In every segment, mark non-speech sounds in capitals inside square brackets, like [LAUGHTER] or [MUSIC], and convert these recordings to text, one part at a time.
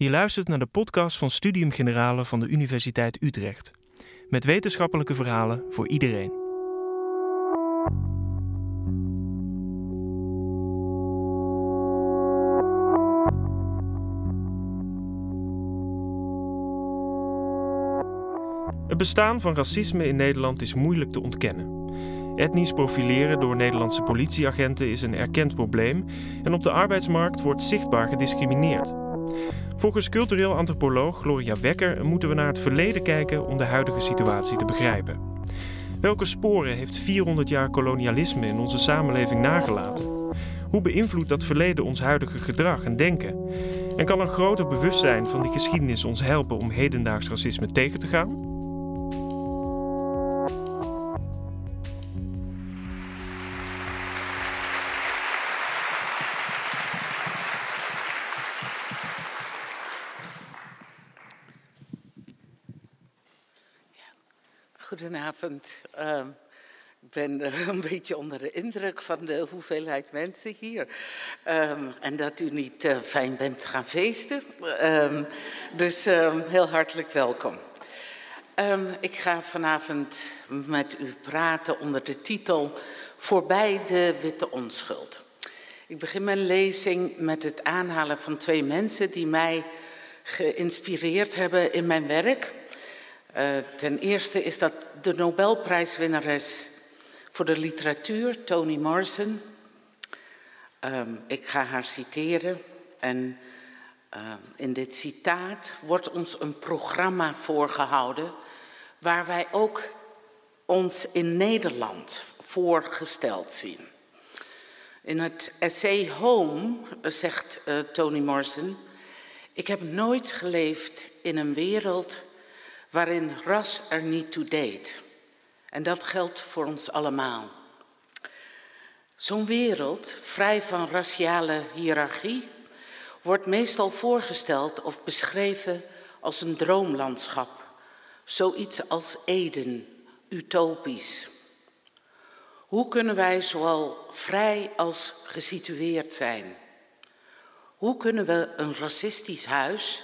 Je luistert naar de podcast van Studium Generale van de Universiteit Utrecht. Met wetenschappelijke verhalen voor iedereen. Het bestaan van racisme in Nederland is moeilijk te ontkennen. Etnisch profileren door Nederlandse politieagenten is een erkend probleem en op de arbeidsmarkt wordt zichtbaar gediscrimineerd. Volgens cultureel antropoloog Gloria Wekker moeten we naar het verleden kijken om de huidige situatie te begrijpen. Welke sporen heeft 400 jaar kolonialisme in onze samenleving nagelaten? Hoe beïnvloedt dat verleden ons huidige gedrag en denken? En kan een groter bewustzijn van die geschiedenis ons helpen om hedendaags racisme tegen te gaan? Goedenavond. Uh, ik ben [LAUGHS] een beetje onder de indruk van de hoeveelheid mensen hier. Um, en dat u niet uh, fijn bent gaan feesten. Um, dus heel hartelijk welkom. ik ga vanavond met u praten onder de titel Voorbij de witte onschuld. Ik begin mijn lezing met het aanhalen van twee mensen die mij geïnspireerd hebben in mijn werk. Uh, ten eerste is dat de Nobelprijswinnares voor de literatuur, Toni Morrison. Um, ik ga haar citeren en uh, in dit citaat wordt ons een programma voorgehouden waar wij ook ons in Nederland voorgesteld zien. In het essay Home zegt uh, Toni Morrison: Ik heb nooit geleefd in een wereld waarin ras er niet toe deed. En dat geldt voor ons allemaal. Zo'n wereld, vrij van raciale hiërarchie, wordt meestal voorgesteld of beschreven als een droomlandschap. Zoiets als Eden, utopisch. Hoe kunnen wij zowel vrij als gesitueerd zijn? Hoe kunnen we een racistisch huis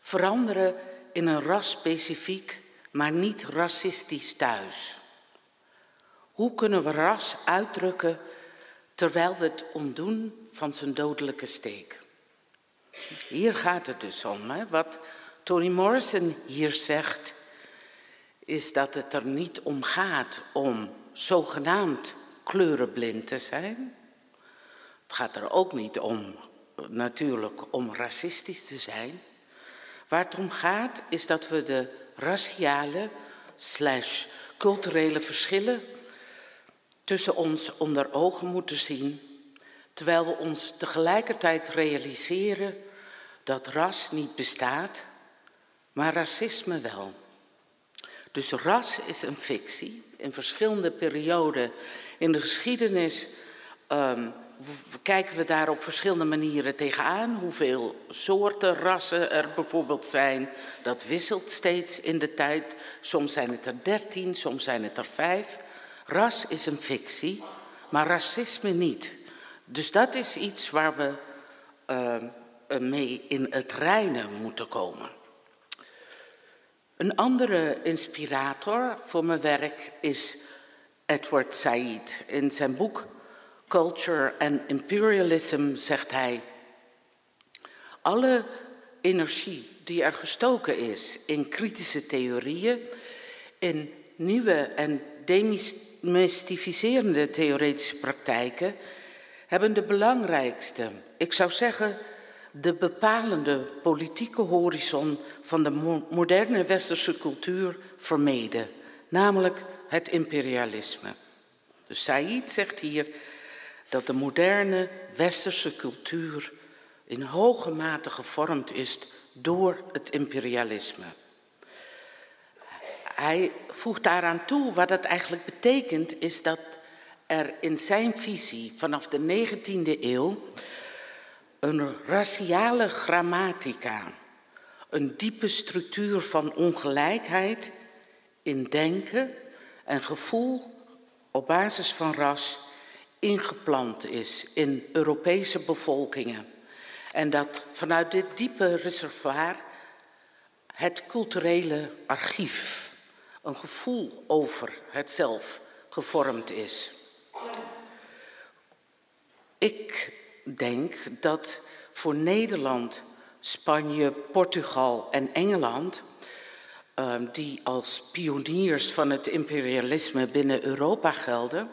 veranderen in een ras-specifiek, maar niet racistisch thuis? Hoe kunnen we ras uitdrukken terwijl we het ontdoen van zijn dodelijke steek? Hier gaat het dus om. Hè? Wat Toni Morrison hier zegt, is dat het er niet om gaat om zogenaamd kleurenblind te zijn. Het gaat er ook niet om, natuurlijk, om racistisch te zijn. Waar het om gaat is dat we de raciale slash culturele verschillen tussen ons onder ogen moeten zien, terwijl we ons tegelijkertijd realiseren dat ras niet bestaat, maar racisme wel. Dus ras is een fictie. In verschillende perioden in de geschiedenis um, kijken we daar op verschillende manieren tegenaan. Hoeveel soorten rassen er bijvoorbeeld zijn, dat wisselt steeds in de tijd. Soms zijn het er dertien, soms zijn het er vijf. Ras is een fictie, maar racisme niet. Dus dat is iets waar we uh, mee in het reinen moeten komen. Een andere inspirator voor mijn werk is Edward Said. In zijn boek Culture and Imperialism zegt hij: Alle energie die er gestoken is in kritische theorieën, in nieuwe en demystificerende theoretische praktijken, hebben de belangrijkste, ik zou zeggen de bepalende politieke horizon van de moderne westerse cultuur vermeden, namelijk het imperialisme. Dus Said zegt hier dat de moderne westerse cultuur in hoge mate gevormd is door het imperialisme. Hij voegt daaraan toe wat dat eigenlijk betekent, is dat er in zijn visie vanaf de 19e eeuw een raciale grammatica, een diepe structuur van ongelijkheid in denken en gevoel op basis van ras ingeplant is in Europese bevolkingen. En dat vanuit dit diepe reservoir het culturele archief, een gevoel over het zelf gevormd is. Ik denk dat voor Nederland, Spanje, Portugal en Engeland, ehm, die als pioniers van het imperialisme binnen Europa gelden,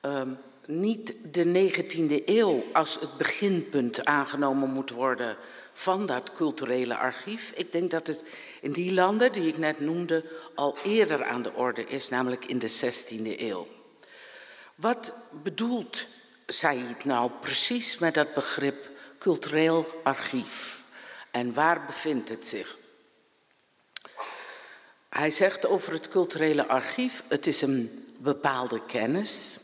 ehm, niet de 19e eeuw als het beginpunt aangenomen moet worden van dat culturele archief. Ik denk dat het in die landen die ik net noemde al eerder aan de orde is, namelijk in de 16e eeuw. Wat bedoelt Said nou precies met dat begrip cultureel archief? En waar bevindt het zich? Hij zegt over het culturele archief: het is een bepaalde kennis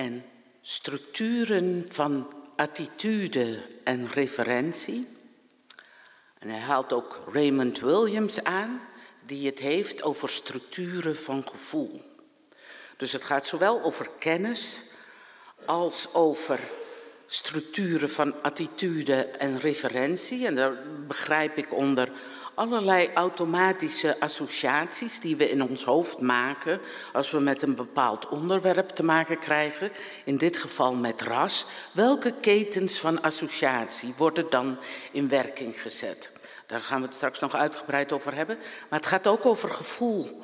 en structuren van attitude en referentie. En hij haalt ook Raymond Williams aan, die het heeft over structuren van gevoel. Dus het gaat zowel over kennis als over structuren van attitude en referentie. En daar begrijp ik onder allerlei automatische associaties die we in ons hoofd maken als we met een bepaald onderwerp te maken krijgen, in dit geval met ras. Welke ketens van associatie worden dan in werking gezet? Daar gaan we het straks nog uitgebreid over hebben. Maar het gaat ook over gevoel.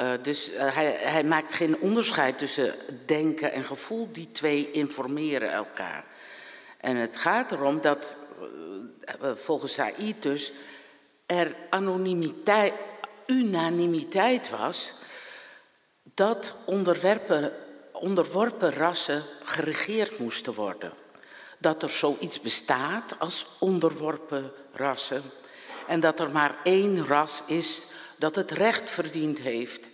Uh, dus uh, hij, hij, maakt geen onderscheid tussen denken en gevoel. Die twee informeren elkaar. En het gaat erom dat, uh, volgens Said dus, er anonimiteit, unanimiteit was dat onderworpen rassen geregeerd moesten worden. Dat er zoiets bestaat als onderworpen rassen. En dat er maar één ras is dat het recht verdiend heeft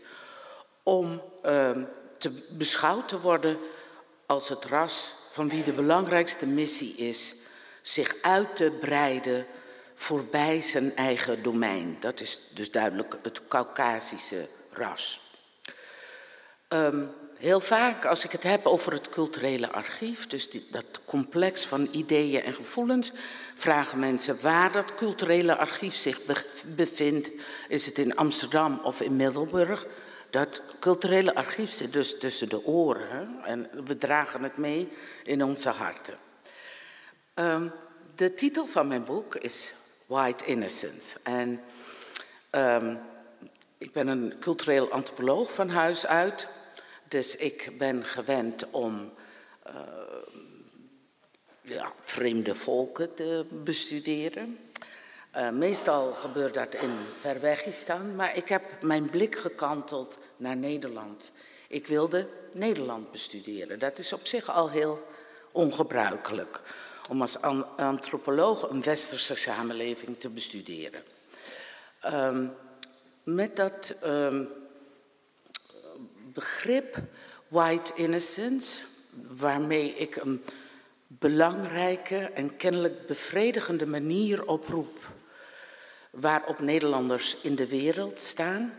om uh, te beschouwd te worden als het ras van wie de belangrijkste missie is zich uit te breiden voorbij zijn eigen domein. Dat is dus duidelijk het Caucasische ras. Um, heel vaak als ik het heb over het culturele archief, dus dat complex van ideeën en gevoelens, vragen mensen waar dat culturele archief zich bevindt. Is het in Amsterdam of in Middelburg? Dat culturele archief zit dus tussen de oren hè? en we dragen het mee in onze harten. Um, de titel van mijn boek is White Innocence. En um, ik ben een cultureel antropoloog van huis uit. Dus ik ben gewend om uh, ja, vreemde volken te bestuderen. Uh, meestal gebeurt dat in Verwegistan, maar ik heb mijn blik gekanteld naar Nederland. Ik wilde Nederland bestuderen. Dat is op zich al heel ongebruikelijk om als antropoloog een westerse samenleving te bestuderen. Um, met dat um, begrip white innocence, waarmee ik een belangrijke en kennelijk bevredigende manier oproep waarop Nederlanders in de wereld staan.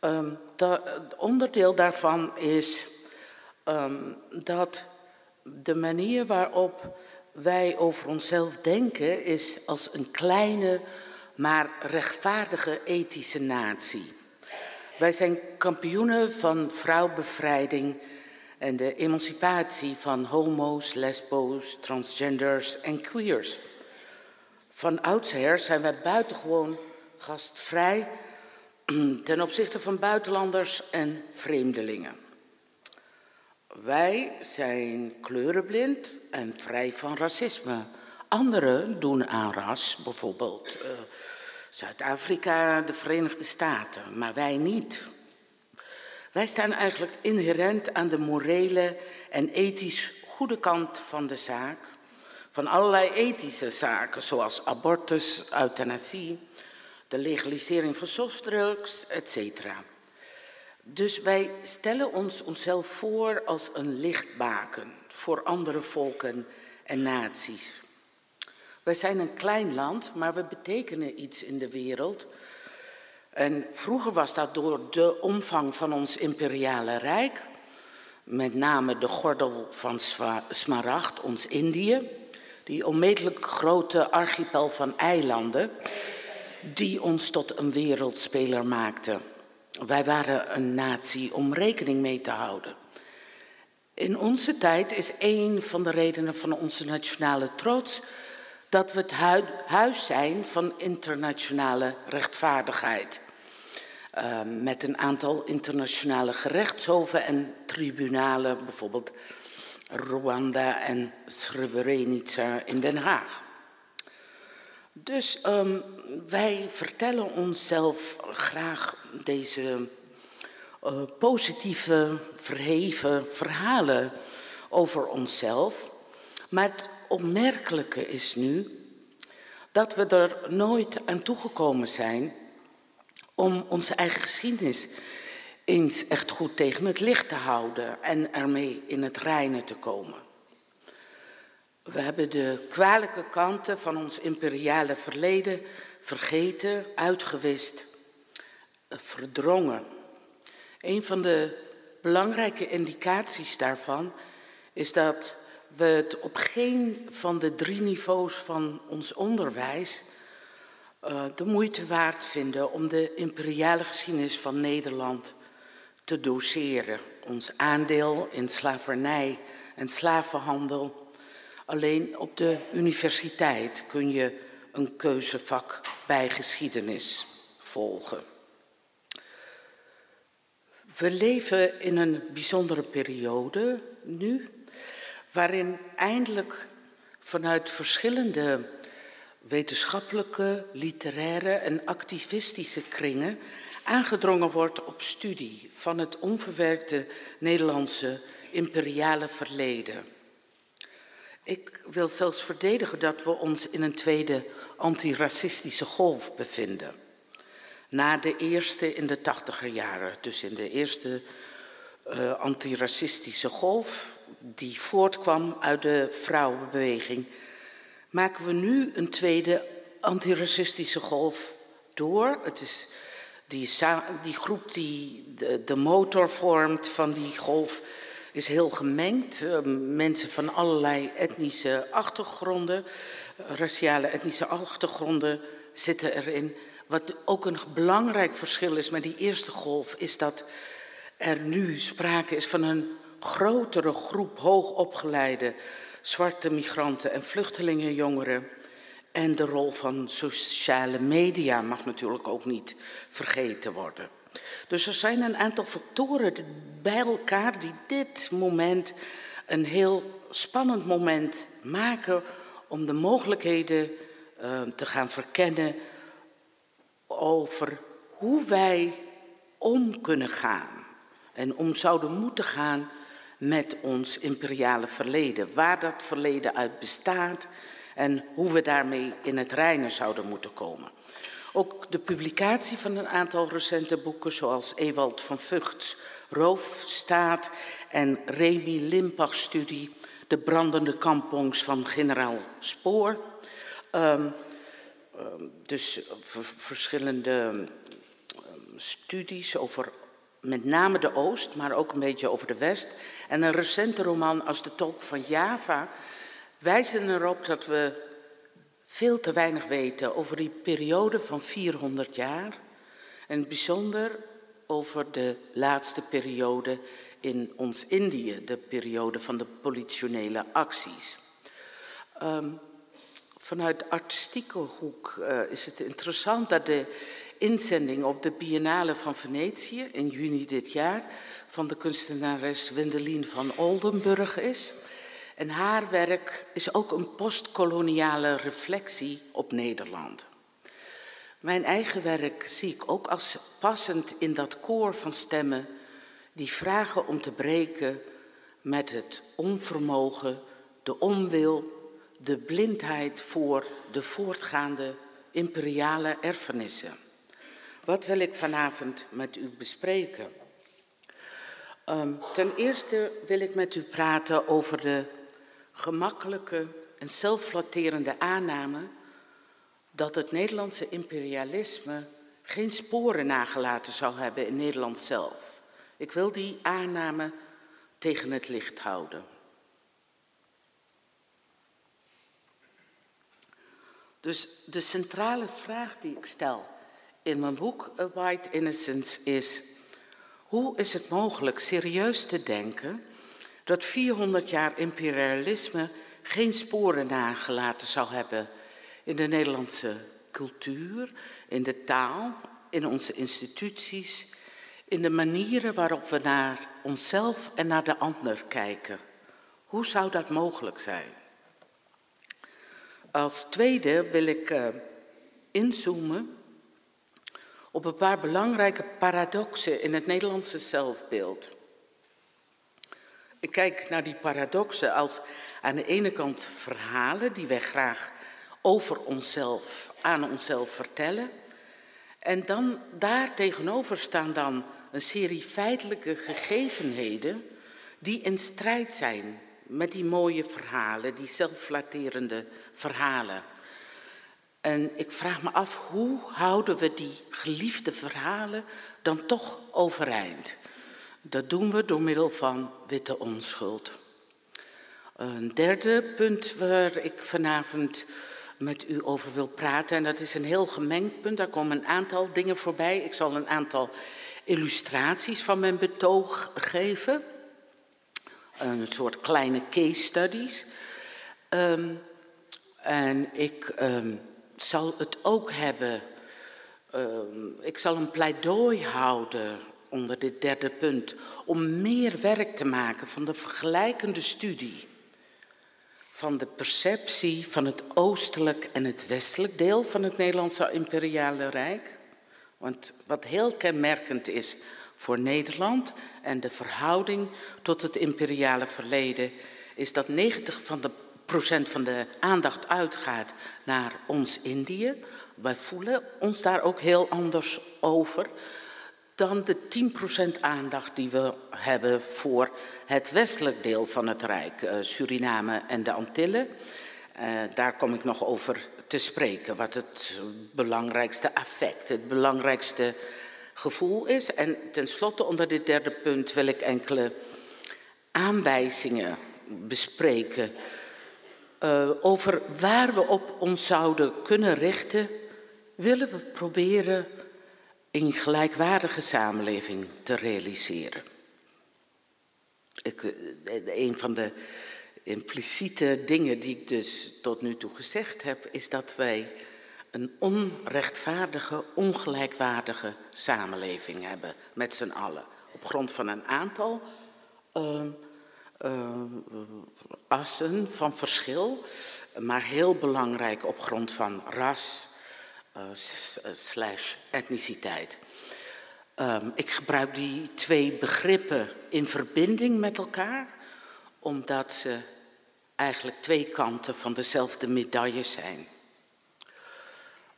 Um, dat, onderdeel daarvan is dat de manier waarop wij over onszelf denken is als een kleine maar rechtvaardige ethische natie. Wij zijn kampioenen van vrouwbevrijding en de emancipatie van homo's, lesbo's, transgenders en queers. Van oudsher zijn wij buitengewoon gastvrij ten opzichte van buitenlanders en vreemdelingen. Wij zijn kleurenblind en vrij van racisme. Anderen doen aan ras, bijvoorbeeld uh, Zuid-Afrika, de Verenigde Staten, maar wij niet. Wij staan eigenlijk inherent aan de morele en ethisch goede kant van de zaak. Van allerlei ethische zaken, zoals abortus, euthanasie, de legalisering van softdrugs, etc. Dus wij stellen ons onszelf voor als een lichtbaken voor andere volken en naties. Wij zijn een klein land, maar we betekenen iets in de wereld. En vroeger was dat door de omvang van ons imperiale rijk, met name de gordel van Smaragd, ons Indië, Die onmetelijk grote archipel van eilanden die ons tot een wereldspeler maakte. Wij waren een natie om rekening mee te houden. In onze tijd is een van de redenen van onze nationale trots dat we het huis zijn van internationale rechtvaardigheid. Uh, met een aantal internationale gerechtshoven en tribunalen, bijvoorbeeld Rwanda en Srebrenica in Den Haag. Dus um, wij vertellen onszelf graag deze uh, positieve, verheven verhalen over onszelf. Maar het opmerkelijke is nu dat we er nooit aan toegekomen zijn om onze eigen geschiedenis eens echt goed tegen het licht te houden en ermee in het reinen te komen. We hebben de kwalijke kanten van ons imperiale verleden vergeten, uitgewist, verdrongen. Een van de belangrijke indicaties daarvan is dat we het op geen van de drie niveaus van ons onderwijs uh, de moeite waard vinden om de imperiale geschiedenis van Nederland te doseren. Ons aandeel in slavernij en slavenhandel. Alleen op de universiteit kun je een keuzevak bij geschiedenis volgen. We leven in een bijzondere periode nu, waarin eindelijk vanuit verschillende wetenschappelijke, literaire en activistische kringen aangedrongen wordt op studie van het onverwerkte Nederlandse imperiale verleden. Ik wil zelfs verdedigen dat we ons in een tweede antiracistische golf bevinden. Na de eerste in de tachtiger jaren, dus in de eerste uh, antiracistische golf, die voortkwam uit de vrouwenbeweging, maken we nu een tweede antiracistische golf door. Het is die, die groep die de, de, motor vormt van die golf is heel gemengd. Uh, mensen van allerlei etnische achtergronden, raciale etnische achtergronden zitten erin. Wat ook een belangrijk verschil is met die eerste golf, is dat er nu sprake is van een grotere groep hoogopgeleide zwarte migranten en vluchtelingenjongeren. En de rol van sociale media mag natuurlijk ook niet vergeten worden. Dus er zijn een aantal factoren bij elkaar die dit moment een heel spannend moment maken om de mogelijkheden uh, te gaan verkennen over hoe wij om kunnen gaan en om zouden moeten gaan met ons imperiale verleden. Waar dat verleden uit bestaat en hoe we daarmee in het reinen zouden moeten komen. Ook de publicatie van een aantal recente boeken, zoals Ewald van Vugts Roofstaat en Remy Limpach's studie De brandende kampongs van generaal Spoor. Um, dus verschillende um, studies over met name de Oost, maar ook een beetje over de West. En een recente roman als De Tolk van Java wijzen erop dat we veel te weinig weten over die periode van 400 jaar. En bijzonder over de laatste periode in ons Indië, de periode van de politionele acties. Um, vanuit artistieke hoek uh, is het interessant dat de inzending op de Biennale van Venetië in juni dit jaar van de kunstenares Wendelien van Oldenburg is. En haar werk is ook een postkoloniale reflectie op Nederland. Mijn eigen werk zie ik ook als passend in dat koor van stemmen die vragen om te breken met het onvermogen, de onwil, de blindheid voor de voortgaande imperiale erfenissen. Wat wil ik vanavond met u bespreken? Um, ten eerste wil ik met u praten over de gemakkelijke en zelfflatterende aanname dat het Nederlandse imperialisme geen sporen nagelaten zou hebben in Nederland zelf. Ik wil die aanname tegen het licht houden. Dus de centrale vraag die ik stel in mijn boek A White Innocence is: hoe is het mogelijk serieus te denken dat 400 jaar imperialisme geen sporen nagelaten zou hebben in de Nederlandse cultuur, in de taal, in onze instituties, in de manieren waarop we naar onszelf en naar de ander kijken. Hoe zou dat mogelijk zijn? Als tweede wil ik uh, inzoomen op een paar belangrijke paradoxen in het Nederlandse zelfbeeld. Ik kijk naar die paradoxen als aan de ene kant verhalen die wij graag over onszelf, aan onszelf vertellen. En dan daar tegenover staan dan een serie feitelijke gegevenheden die in strijd zijn met die mooie verhalen, die zelfflatterende verhalen. En ik vraag me af, hoe houden we die geliefde verhalen dan toch overeind? Dat doen we door middel van witte onschuld. Een derde punt waar ik vanavond met u over wil praten, en dat is een heel gemengd punt, daar komen een aantal dingen voorbij. Ik zal een aantal illustraties van mijn betoog geven. Een soort kleine case studies. Um, en ik um, zal het ook hebben. Um, ik zal een pleidooi houden onder dit derde punt. Om meer werk te maken van de vergelijkende studie. Van de perceptie van het oostelijk en het westelijk deel van het Nederlandse imperiale rijk. Want wat heel kenmerkend is voor Nederland en de verhouding tot het imperiale verleden, is dat 90 van de procent van de aandacht uitgaat naar ons Indië. Wij voelen ons daar ook heel anders over dan de 10% aandacht die we hebben voor het westelijk deel van het Rijk, eh, Suriname en de Antillen. Uh, daar kom ik nog over te spreken, wat het belangrijkste affect, het belangrijkste gevoel is. En tenslotte onder dit derde punt wil ik enkele aanwijzingen bespreken uh, over waar we op ons zouden kunnen richten, willen we proberen een gelijkwaardige samenleving te realiseren. Ik, eh, een van de impliciete dingen die ik dus tot nu toe gezegd heb, is dat wij een onrechtvaardige, ongelijkwaardige samenleving hebben met z'n allen. Op grond van een aantal uh, uh, assen van verschil, maar heel belangrijk op grond van ras slash etniciteit. Um, ik gebruik die twee begrippen in verbinding met elkaar, omdat ze eigenlijk twee kanten van dezelfde medaille zijn.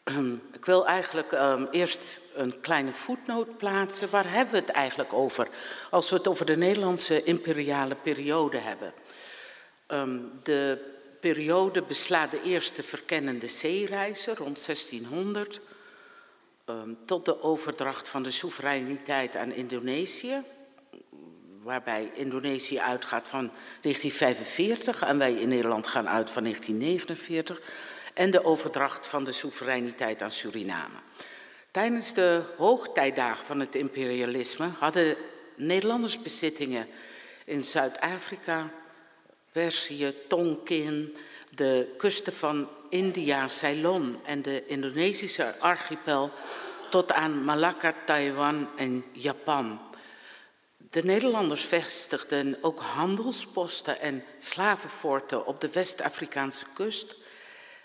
Um, ik wil eigenlijk um, eerst een kleine voetnoot plaatsen. Waar hebben we het eigenlijk over als we het over de Nederlandse imperiale periode hebben? De periode beslaat de eerste verkennende zeereizen rond 1600 um, tot de overdracht van de soevereiniteit aan Indonesië, waarbij Indonesië uitgaat van 1945 en wij in Nederland gaan uit van 1949, en de overdracht van de soevereiniteit aan Suriname. Tijdens de hoogtijdagen van het imperialisme hadden Nederlanders bezittingen in Zuid-Afrika, Perzië, Tonkin, de kusten van India, Ceylon en de Indonesische archipel tot aan Malacca, Taiwan en Japan. De Nederlanders vestigden ook handelsposten en slavenforten op de West-Afrikaanse kust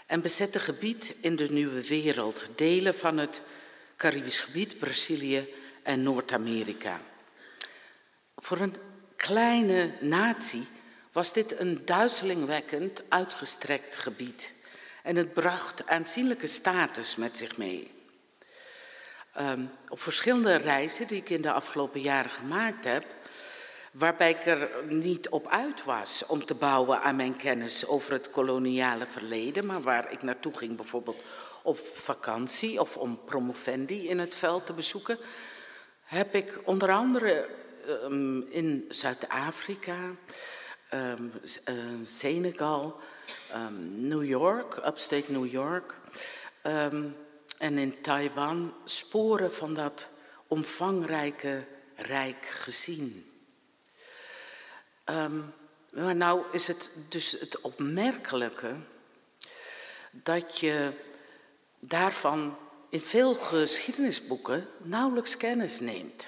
en bezetten gebied in de nieuwe wereld, delen van het Caribisch gebied, Brazilië en Noord-Amerika. Voor een kleine natie was dit een duizelingwekkend uitgestrekt gebied. En het bracht aanzienlijke status met zich mee. Um, op verschillende reizen die ik in de afgelopen jaren gemaakt heb, waarbij ik er niet op uit was om te bouwen aan mijn kennis over het koloniale verleden, maar waar ik naartoe ging bijvoorbeeld op vakantie of om promovendi in het veld te bezoeken, heb ik onder andere um, in Zuid-Afrika, ehm, Senegal, ehm, New York, upstate New York. en in Taiwan sporen van dat omvangrijke rijk gezien. maar nou is het dus het opmerkelijke dat je daarvan in veel geschiedenisboeken nauwelijks kennis neemt.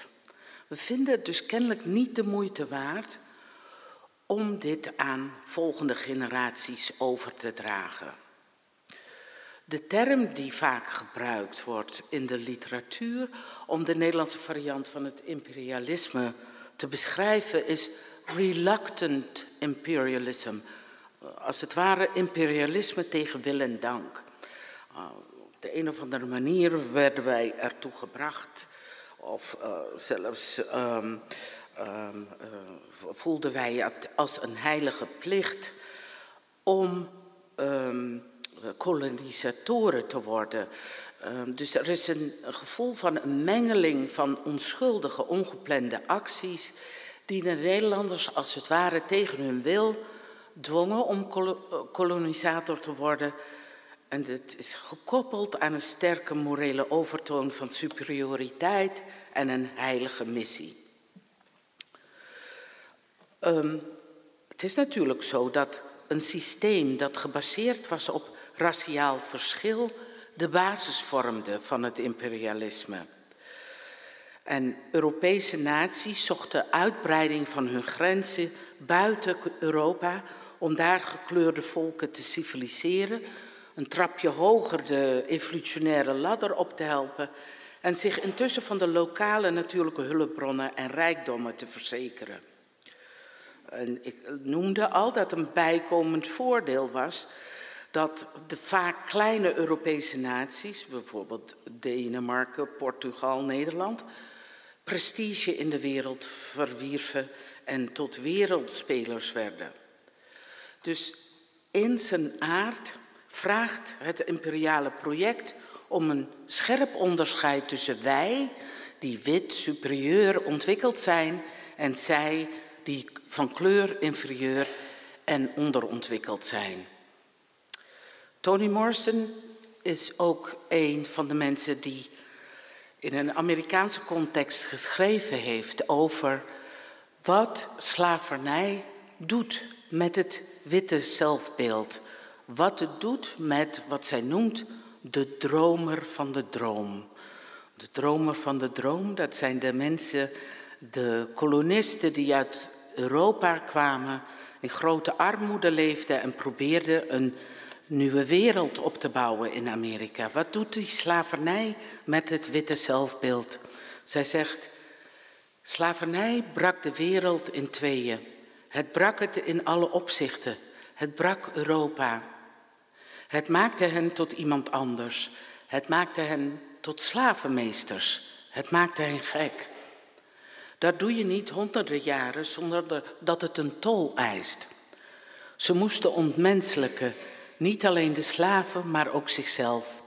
We vinden het dus kennelijk niet de moeite waard om dit aan volgende generaties over te dragen. De term die vaak gebruikt wordt in de literatuur om de Nederlandse variant van het imperialisme te beschrijven is reluctant imperialism. Als het ware imperialisme tegen wil en dank. Op de een of andere manier werden wij ertoe gebracht of uh, zelfs um, um, uh, voelden wij het als een heilige plicht om um, kolonisatoren te worden. dus er is een, gevoel van een mengeling van onschuldige, ongeplande acties die de Nederlanders als het ware tegen hun wil dwongen om kolonisator te worden en het is gekoppeld aan een sterke morele overtoon van superioriteit en een heilige missie. Um, het is natuurlijk zo dat een systeem dat gebaseerd was op raciaal verschil de basis vormde van het imperialisme. En Europese naties zochten uitbreiding van hun grenzen buiten Europa om daar gekleurde volken te civiliseren een trapje hoger de evolutionaire ladder op te helpen en zich intussen van de lokale natuurlijke hulpbronnen en rijkdommen te verzekeren. En ik noemde al dat een bijkomend voordeel was dat de vaak kleine Europese naties, bijvoorbeeld Denemarken, Portugal, Nederland, prestige in de wereld verwierven en tot wereldspelers werden. Dus in zijn aard vraagt het imperiale project om een scherp onderscheid tussen wij, die wit superieur ontwikkeld zijn, en zij, die van kleur inferieur en onderontwikkeld zijn. Toni Morrison is ook een van de mensen die in een Amerikaanse context geschreven heeft over wat slavernij doet met het witte zelfbeeld wat het doet met wat zij noemt de dromer van de droom. De dromer van de droom, dat zijn de mensen, de kolonisten die uit Europa kwamen, in grote armoede leefden en probeerden een nieuwe wereld op te bouwen in Amerika. Wat doet die slavernij met het witte zelfbeeld? Zij zegt, slavernij brak de wereld in tweeën. Het brak het in alle opzichten. Het brak Europa. Het maakte hen tot iemand anders. Het maakte hen tot slavenmeesters. Het maakte hen gek. Dat doe je niet honderden jaren zonder dat het een tol eist. Ze moesten ontmenselijken, niet alleen de slaven, maar ook zichzelf.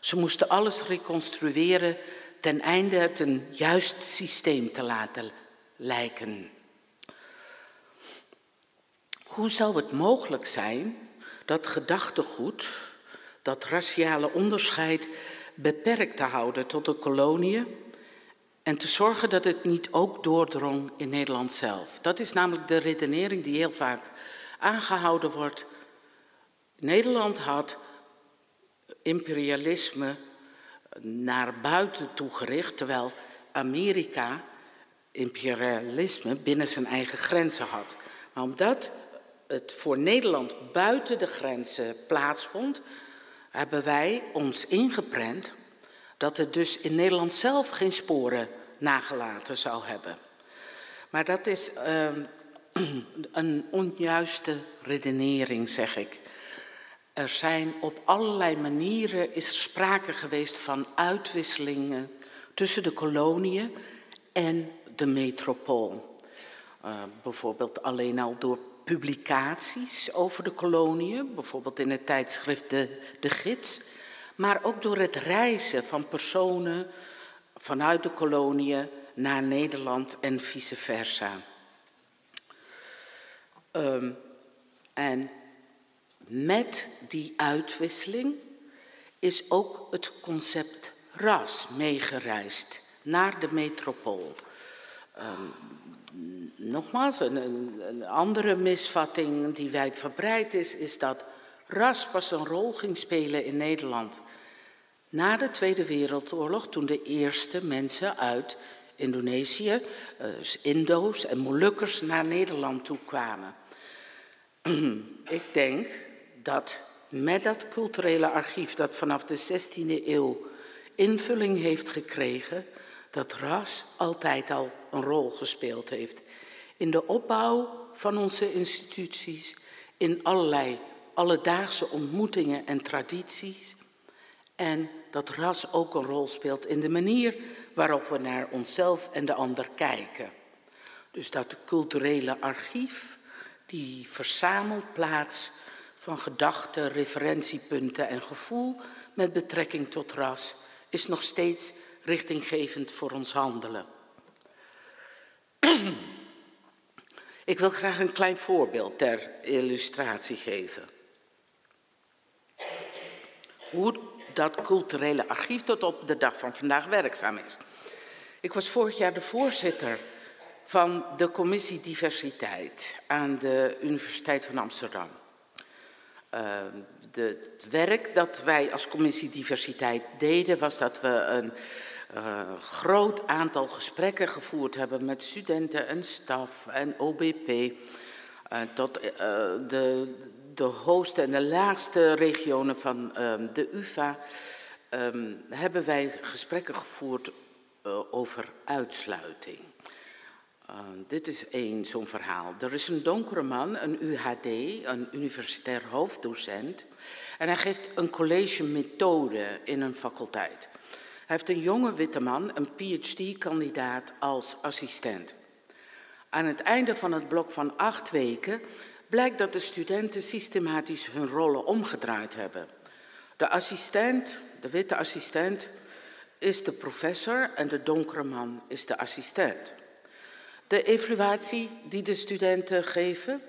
Ze moesten alles reconstrueren ten einde het een juist systeem te laten lijken. Hoe zou het mogelijk zijn dat gedachtegoed, dat raciale onderscheid beperkt te houden tot de koloniën en te zorgen dat het niet ook doordrong in Nederland zelf. Dat is namelijk de redenering die heel vaak aangehouden wordt. Nederland had imperialisme naar buiten toe gericht, terwijl Amerika imperialisme binnen zijn eigen grenzen had. Maar omdat het voor Nederland buiten de grenzen plaatsvond, hebben wij ons ingeprent dat het dus in Nederland zelf geen sporen nagelaten zou hebben. Maar dat is uh, [CLEARS THROAT] een onjuiste redenering, zeg ik. Er zijn op allerlei manieren is sprake geweest van uitwisselingen tussen de koloniën en de metropool. Uh, bijvoorbeeld alleen al door publicaties over de koloniën, bijvoorbeeld in het tijdschrift De, de Gids, maar ook door het reizen van personen vanuit de koloniën naar Nederland en vice versa. Ehm, en met die uitwisseling is ook het concept ras meegereisd naar de metropool. Um, nogmaals, een, een, andere misvatting die wijdverbreid is, is dat ras pas een rol ging spelen in Nederland na de Tweede Wereldoorlog, toen de eerste mensen uit Indonesië, dus Indo's en Molukkers, naar Nederland toe kwamen. [CLEARS THROAT] Ik denk dat met dat culturele archief dat vanaf de 16e eeuw invulling heeft gekregen, dat ras altijd al een rol gespeeld heeft in de opbouw van onze instituties, in allerlei alledaagse ontmoetingen en tradities. En dat ras ook een rol speelt in de manier waarop we naar onszelf en de ander kijken. Dus dat culturele archief, die verzamelplaats van gedachten, referentiepunten en gevoel met betrekking tot ras, is nog steeds richtinggevend voor ons handelen. [CLEARS THROAT] Ik wil graag een klein voorbeeld ter illustratie geven. Hoe dat culturele archief tot op de dag van vandaag werkzaam is. Ik was vorig jaar de voorzitter van de commissie diversiteit aan de Universiteit van Amsterdam. Uh, de, het werk dat wij als commissie diversiteit deden was dat we een uh, groot aantal gesprekken gevoerd hebben met studenten en staf en OBP. Uh, eh, uh, de, de hoogste en de laagste regionen van um, de UvA um, hebben wij gesprekken gevoerd over uitsluiting. dit is één zo'n verhaal. Er is een donkere man, een UHD, een universitair hoofddocent. En hij geeft een college methode in een faculteit. Hij heeft een jonge witte man, een PhD-kandidaat, als assistent. Aan het einde van het blok van acht weken blijkt dat de studenten systematisch hun rollen omgedraaid hebben. De assistent, de witte assistent, is de professor en de donkere man is de assistent. De evaluatie die de studenten geven,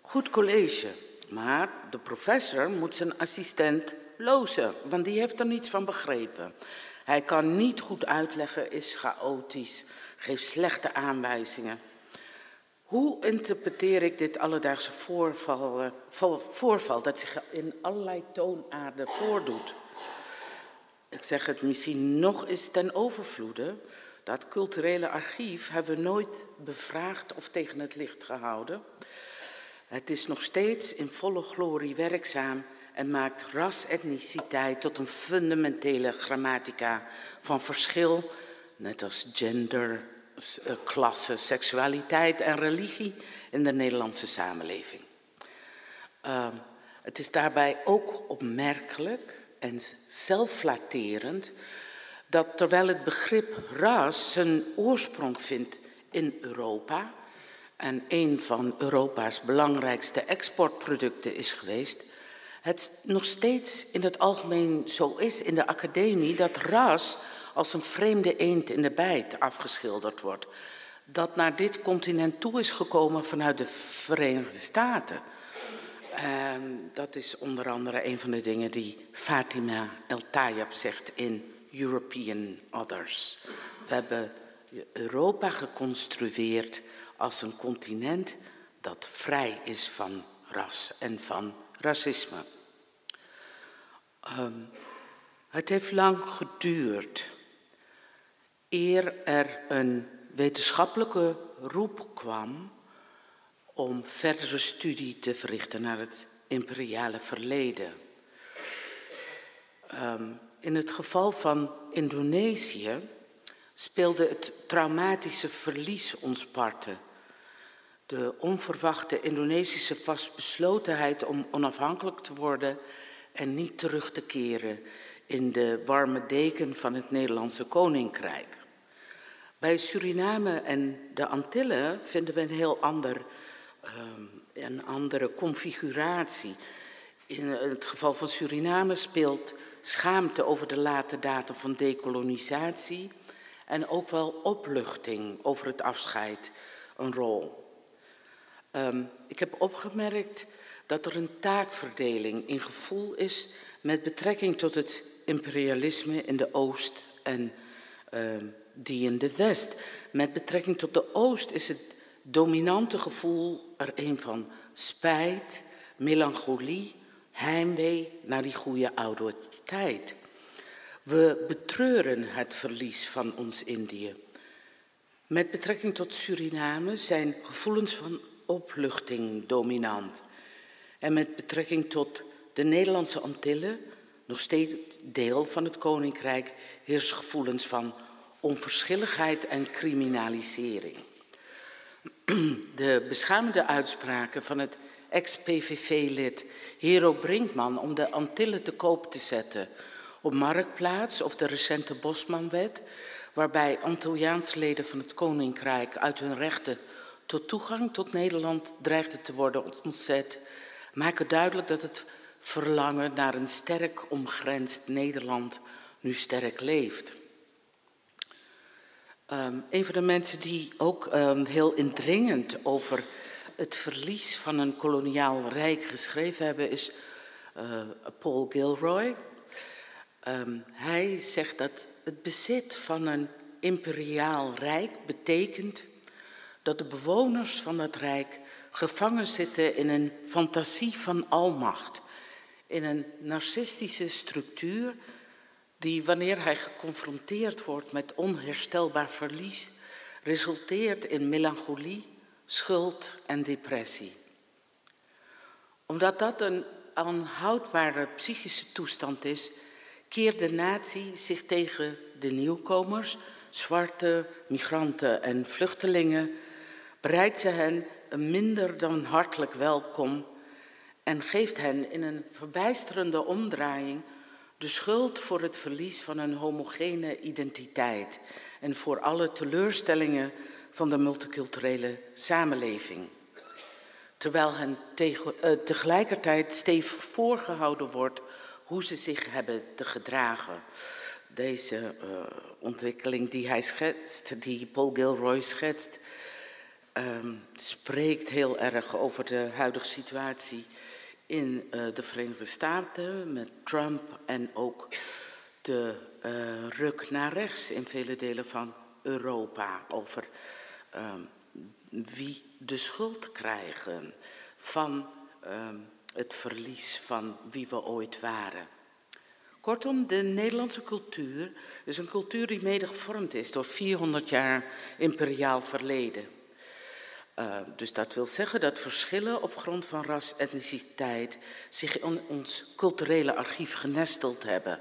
goed college, maar de professor moet zijn assistent lozen, want die heeft er niets van begrepen. Hij kan niet goed uitleggen, is chaotisch, geeft slechte aanwijzingen. Hoe interpreteer ik dit alledaagse voorval, uh, voorval dat zich in allerlei toonaarden voordoet? Ik zeg het misschien nog eens ten overvloede. Dat culturele archief hebben we nooit bevraagd of tegen het licht gehouden. Het is nog steeds in volle glorie werkzaam en maakt ras-etniciteit tot een fundamentele grammatica van verschil, net als gender, eh, klasse, seksualiteit en religie in de Nederlandse samenleving. Uh, het is daarbij ook opmerkelijk en zelfflatterend dat terwijl het begrip ras zijn oorsprong vindt in Europa en een van Europa's belangrijkste exportproducten is geweest, het nog steeds in het algemeen zo is in de academie dat ras als een vreemde eend in de bijt afgeschilderd wordt. Dat naar dit continent toe is gekomen vanuit de Verenigde Staten. En dat is onder andere een van de dingen die Fatima El Tayeb zegt in European Others. We hebben Europa geconstrueerd als een continent dat vrij is van ras en van racisme. Um, het heeft lang geduurd eer er een wetenschappelijke roep kwam om verdere studie te verrichten naar het imperiale verleden. Um, in het geval van Indonesië speelde het traumatische verlies ons parten. De onverwachte Indonesische vastbeslotenheid om onafhankelijk te worden en niet terug te keren in de warme deken van het Nederlandse Koninkrijk. Bij Suriname en de Antillen vinden we een heel ander, um, een andere configuratie. In het geval van Suriname speelt schaamte over de late datum van dekolonisatie en ook wel opluchting over het afscheid een rol. Um, ik heb opgemerkt dat er een taakverdeling in gevoel is met betrekking tot het imperialisme in de Oost en um, die in de West. Met betrekking tot de Oost is het dominante gevoel er een van spijt, melancholie, heimwee naar die goede oude tijd. We betreuren het verlies van ons Indië. Met betrekking tot Suriname zijn gevoelens van opluchting dominant. En met betrekking tot de Nederlandse Antillen, nog steeds deel van het Koninkrijk, heersen gevoelens van onverschilligheid en criminalisering. De beschamende uitspraken van het ex-PVV-lid Hero Brinkman om de Antillen te koop te zetten op Marktplaats of de recente Bosmanwet, waarbij Antilliaansleden van het Koninkrijk uit hun rechten tot toegang tot Nederland dreigden te worden ontzet, maken duidelijk dat het verlangen naar een sterk omgrensd Nederland nu sterk leeft. Um, een van de mensen die ook um, heel indringend over het verlies van een koloniaal rijk geschreven hebben is uh, Paul Gilroy. Um, hij zegt dat het bezit van een imperiaal rijk betekent dat de bewoners van dat rijk gevangen zitten in een fantasie van almacht, in een narcistische structuur die wanneer hij geconfronteerd wordt met onherstelbaar verlies, resulteert in melancholie, schuld en depressie. Omdat dat een aanhoudbare psychische toestand is, keert de natie zich tegen de nieuwkomers, zwarte, migranten en vluchtelingen, bereidt ze hen een minder dan hartelijk welkom en geeft hen in een verbijsterende omdraaiing de schuld voor het verlies van een homogene identiteit en voor alle teleurstellingen van de multiculturele samenleving. Terwijl hen uh, tegelijkertijd stevig voorgehouden wordt hoe ze zich hebben te gedragen. Deze uh, ontwikkeling die hij schetst, die Paul Gilroy schetst, um, spreekt heel erg over de huidige situatie in uh, de Verenigde Staten met Trump en ook de uh, ruk naar rechts in vele delen van Europa over uh, wie de schuld krijgen van ehm, het verlies van wie we ooit waren. Kortom, de Nederlandse cultuur is een cultuur die mede gevormd is door 400 jaar imperiaal verleden. Uh, dus dat wil zeggen dat verschillen op grond van ras, etniciteit zich in ons culturele archief genesteld hebben.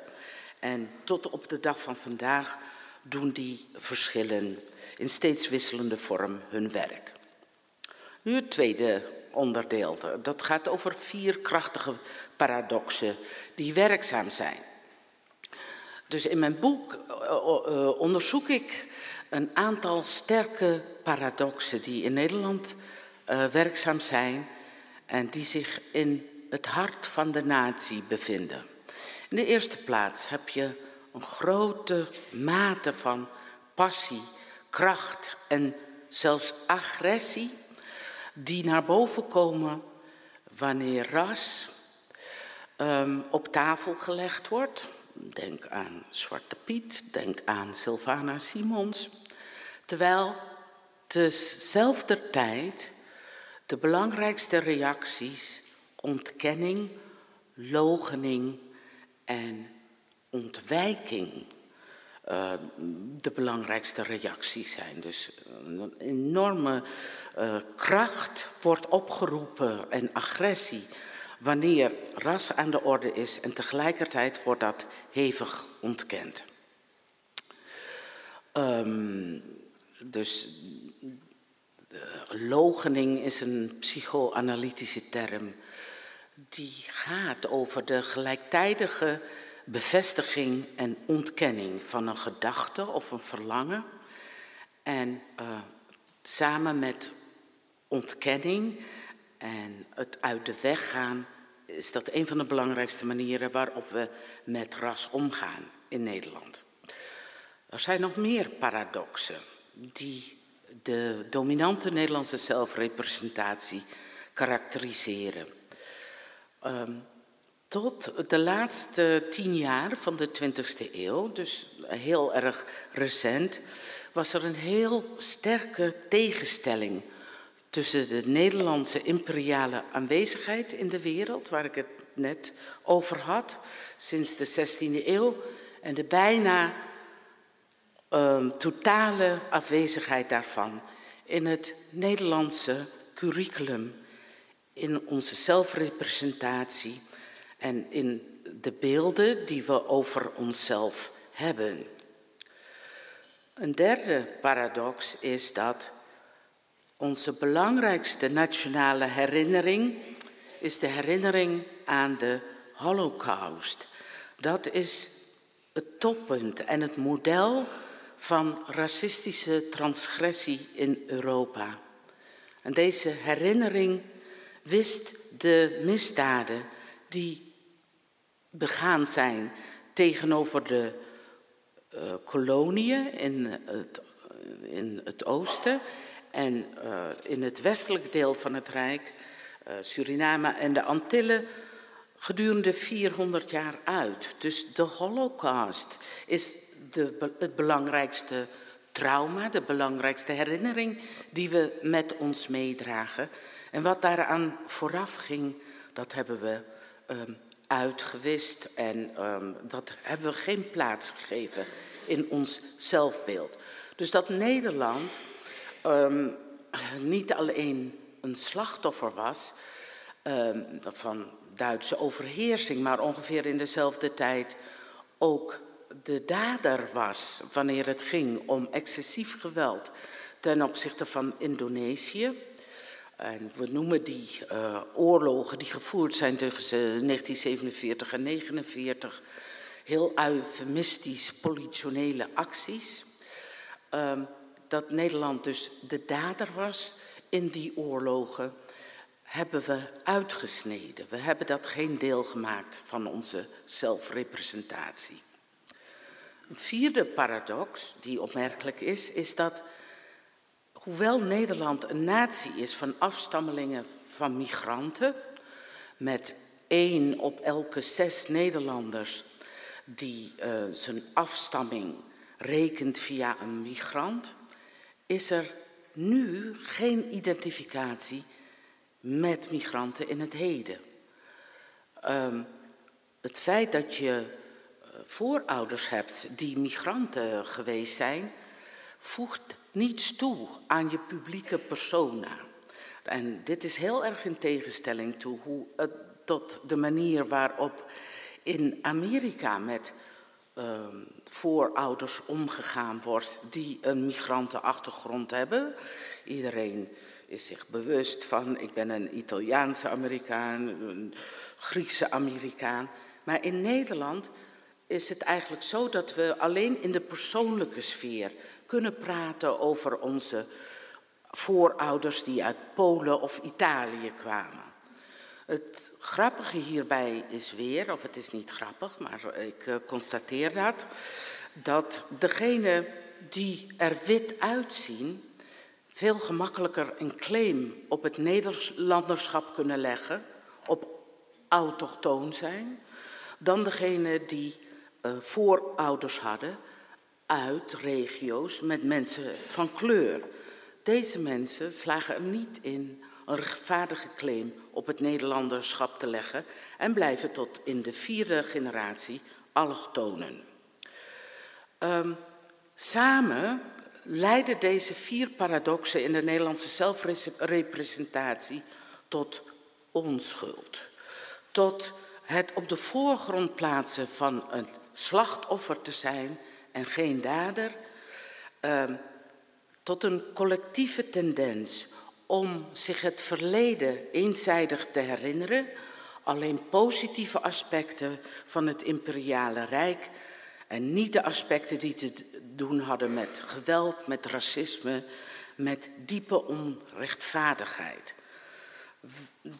En tot op de dag van vandaag doen die verschillen in steeds wisselende vorm hun werk. Nu het tweede onderdeel. Dat gaat over vier krachtige paradoxen die werkzaam zijn. Dus in mijn boek uh, onderzoek ik een aantal sterke paradoxen die in Nederland uh, werkzaam zijn en die zich in het hart van de natie bevinden. In de eerste plaats heb je een grote mate van passie, kracht en zelfs agressie die naar boven komen wanneer ras um, op tafel gelegd wordt. Denk aan Zwarte Piet, denk aan Sylvana Simons. Terwijl tezelfde tijd de belangrijkste reacties ontkenning, logening en ontwijking uh, de belangrijkste reacties zijn. Dus een enorme uh, kracht wordt opgeroepen en agressie wanneer ras aan de orde is en tegelijkertijd wordt dat hevig ontkend. Um, dus logening is een psychoanalytische term die gaat over de gelijktijdige bevestiging en ontkenning van een gedachte of een verlangen. En uh, samen met ontkenning en het uit de weg gaan, is dat een van de belangrijkste manieren waarop we met ras omgaan in Nederland. Er zijn nog meer paradoxen die de dominante Nederlandse zelfrepresentatie karakteriseren. Um, tot de laatste tien jaar van de 20e eeuw, dus heel erg recent, was er een heel sterke tegenstelling tussen de Nederlandse imperiale aanwezigheid in de wereld, waar ik het net over had, sinds de 16e eeuw, en de bijna um, totale afwezigheid daarvan in het Nederlandse curriculum, in onze zelfrepresentatie en in de beelden die we over onszelf hebben. Een derde paradox is dat onze belangrijkste nationale herinnering is de herinnering aan de Holocaust. Dat is het toppunt en het model van racistische transgressie in Europa. En deze herinnering wist de misdaden die begaan zijn tegenover de uh, koloniën in het, in het oosten en uh, in het westelijk deel van het Rijk, uh, Suriname en de Antillen, gedurende 400 jaar uit. Dus de Holocaust is de, het belangrijkste trauma, de belangrijkste herinnering die we met ons meedragen. En wat daaraan vooraf ging, dat hebben we um, uitgewist en um, dat hebben we geen plaats gegeven in ons zelfbeeld. Dus dat Nederland um, niet alleen een slachtoffer was van Duitse overheersing, maar ongeveer in dezelfde tijd ook de dader was wanneer het ging om excessief geweld ten opzichte van Indonesië. En we noemen die uh, oorlogen die gevoerd zijn tussen 1947 en 1949 heel eufemistisch politionele acties. Uh, dat Nederland dus de dader was in die oorlogen, hebben we uitgesneden. We hebben dat geen deel gemaakt van onze zelfrepresentatie. Een vierde paradox die opmerkelijk is, is dat hoewel Nederland een natie is van afstammelingen van migranten, met één op elke zes Nederlanders die uh, zijn afstamming rekent via een migrant, is er nu geen identificatie met migranten in het heden. Um, het feit dat je voorouders hebt die migranten geweest zijn, voegt niets toe aan je publieke persona. En dit is heel erg in tegenstelling toe hoe, tot de manier waarop in Amerika met voorouders omgegaan wordt die een migrantenachtergrond hebben. Iedereen is zich bewust van, ik ben een Italiaanse Amerikaan, een Griekse Amerikaan. Maar in Nederland is het eigenlijk zo dat we alleen in de persoonlijke sfeer kunnen praten over onze voorouders die uit Polen of Italië kwamen. Het grappige hierbij is weer, of het is niet grappig, maar ik uh, constateer dat, dat degenen die er wit uitzien, veel gemakkelijker een claim op het Nederlanderschap kunnen leggen, op autochtoon zijn, dan degenen die uh, voorouders hadden uit regio's met mensen van kleur. Deze mensen slagen er niet in een rechtvaardige claim op het Nederlanderschap te leggen en blijven tot in de vierde generatie allochtonen. Um, samen leiden deze vier paradoxen in de Nederlandse zelfrepresentatie tot onschuld, tot het op de voorgrond plaatsen van een slachtoffer te zijn en geen dader, uh, tot een collectieve tendens om zich het verleden eenzijdig te herinneren, alleen positieve aspecten van het imperiale rijk en niet de aspecten die te doen hadden met geweld, met racisme, met diepe onrechtvaardigheid.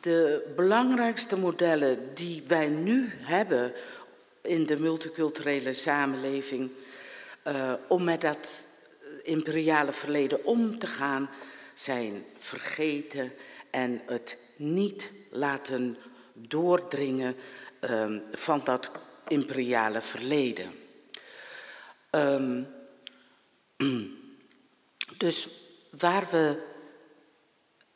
De belangrijkste modellen die wij nu hebben in de multiculturele samenleving, uh, om met dat imperiale verleden om te gaan zijn vergeten en het niet laten doordringen um, van dat imperiale verleden. Um, [CLEARS THROAT] dus waar we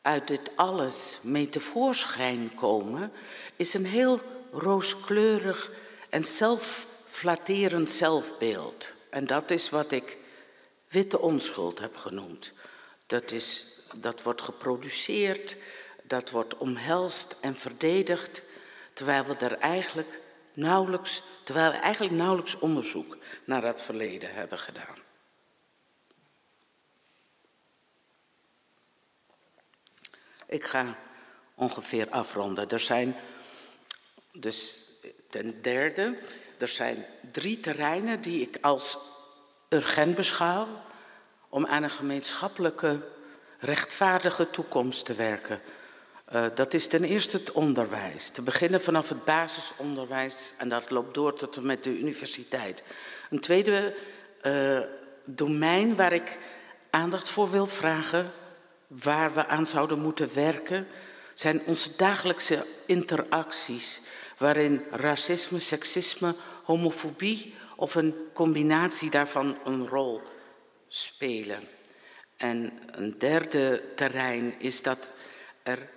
uit dit alles mee tevoorschijn komen, is een heel rooskleurig en zelfflatterend zelfbeeld. En dat is wat ik witte onschuld heb genoemd. Dat, is, dat wordt geproduceerd, dat wordt omhelst en verdedigd, terwijl we er eigenlijk nauwelijks, terwijl we eigenlijk nauwelijks onderzoek naar dat verleden hebben gedaan. Ik ga ongeveer afronden. Er zijn dus ten derde, er zijn drie terreinen die ik als urgent beschouw om aan een gemeenschappelijke, rechtvaardige toekomst te werken. Uh, dat is ten eerste het onderwijs. Te beginnen vanaf het basisonderwijs en dat loopt door tot en met de universiteit. Een tweede uh, domein waar ik aandacht voor wil vragen, waar we aan zouden moeten werken, zijn onze dagelijkse interacties, waarin racisme, seksisme, homofobie of een combinatie daarvan een rol spelen. En een derde terrein is dat, er,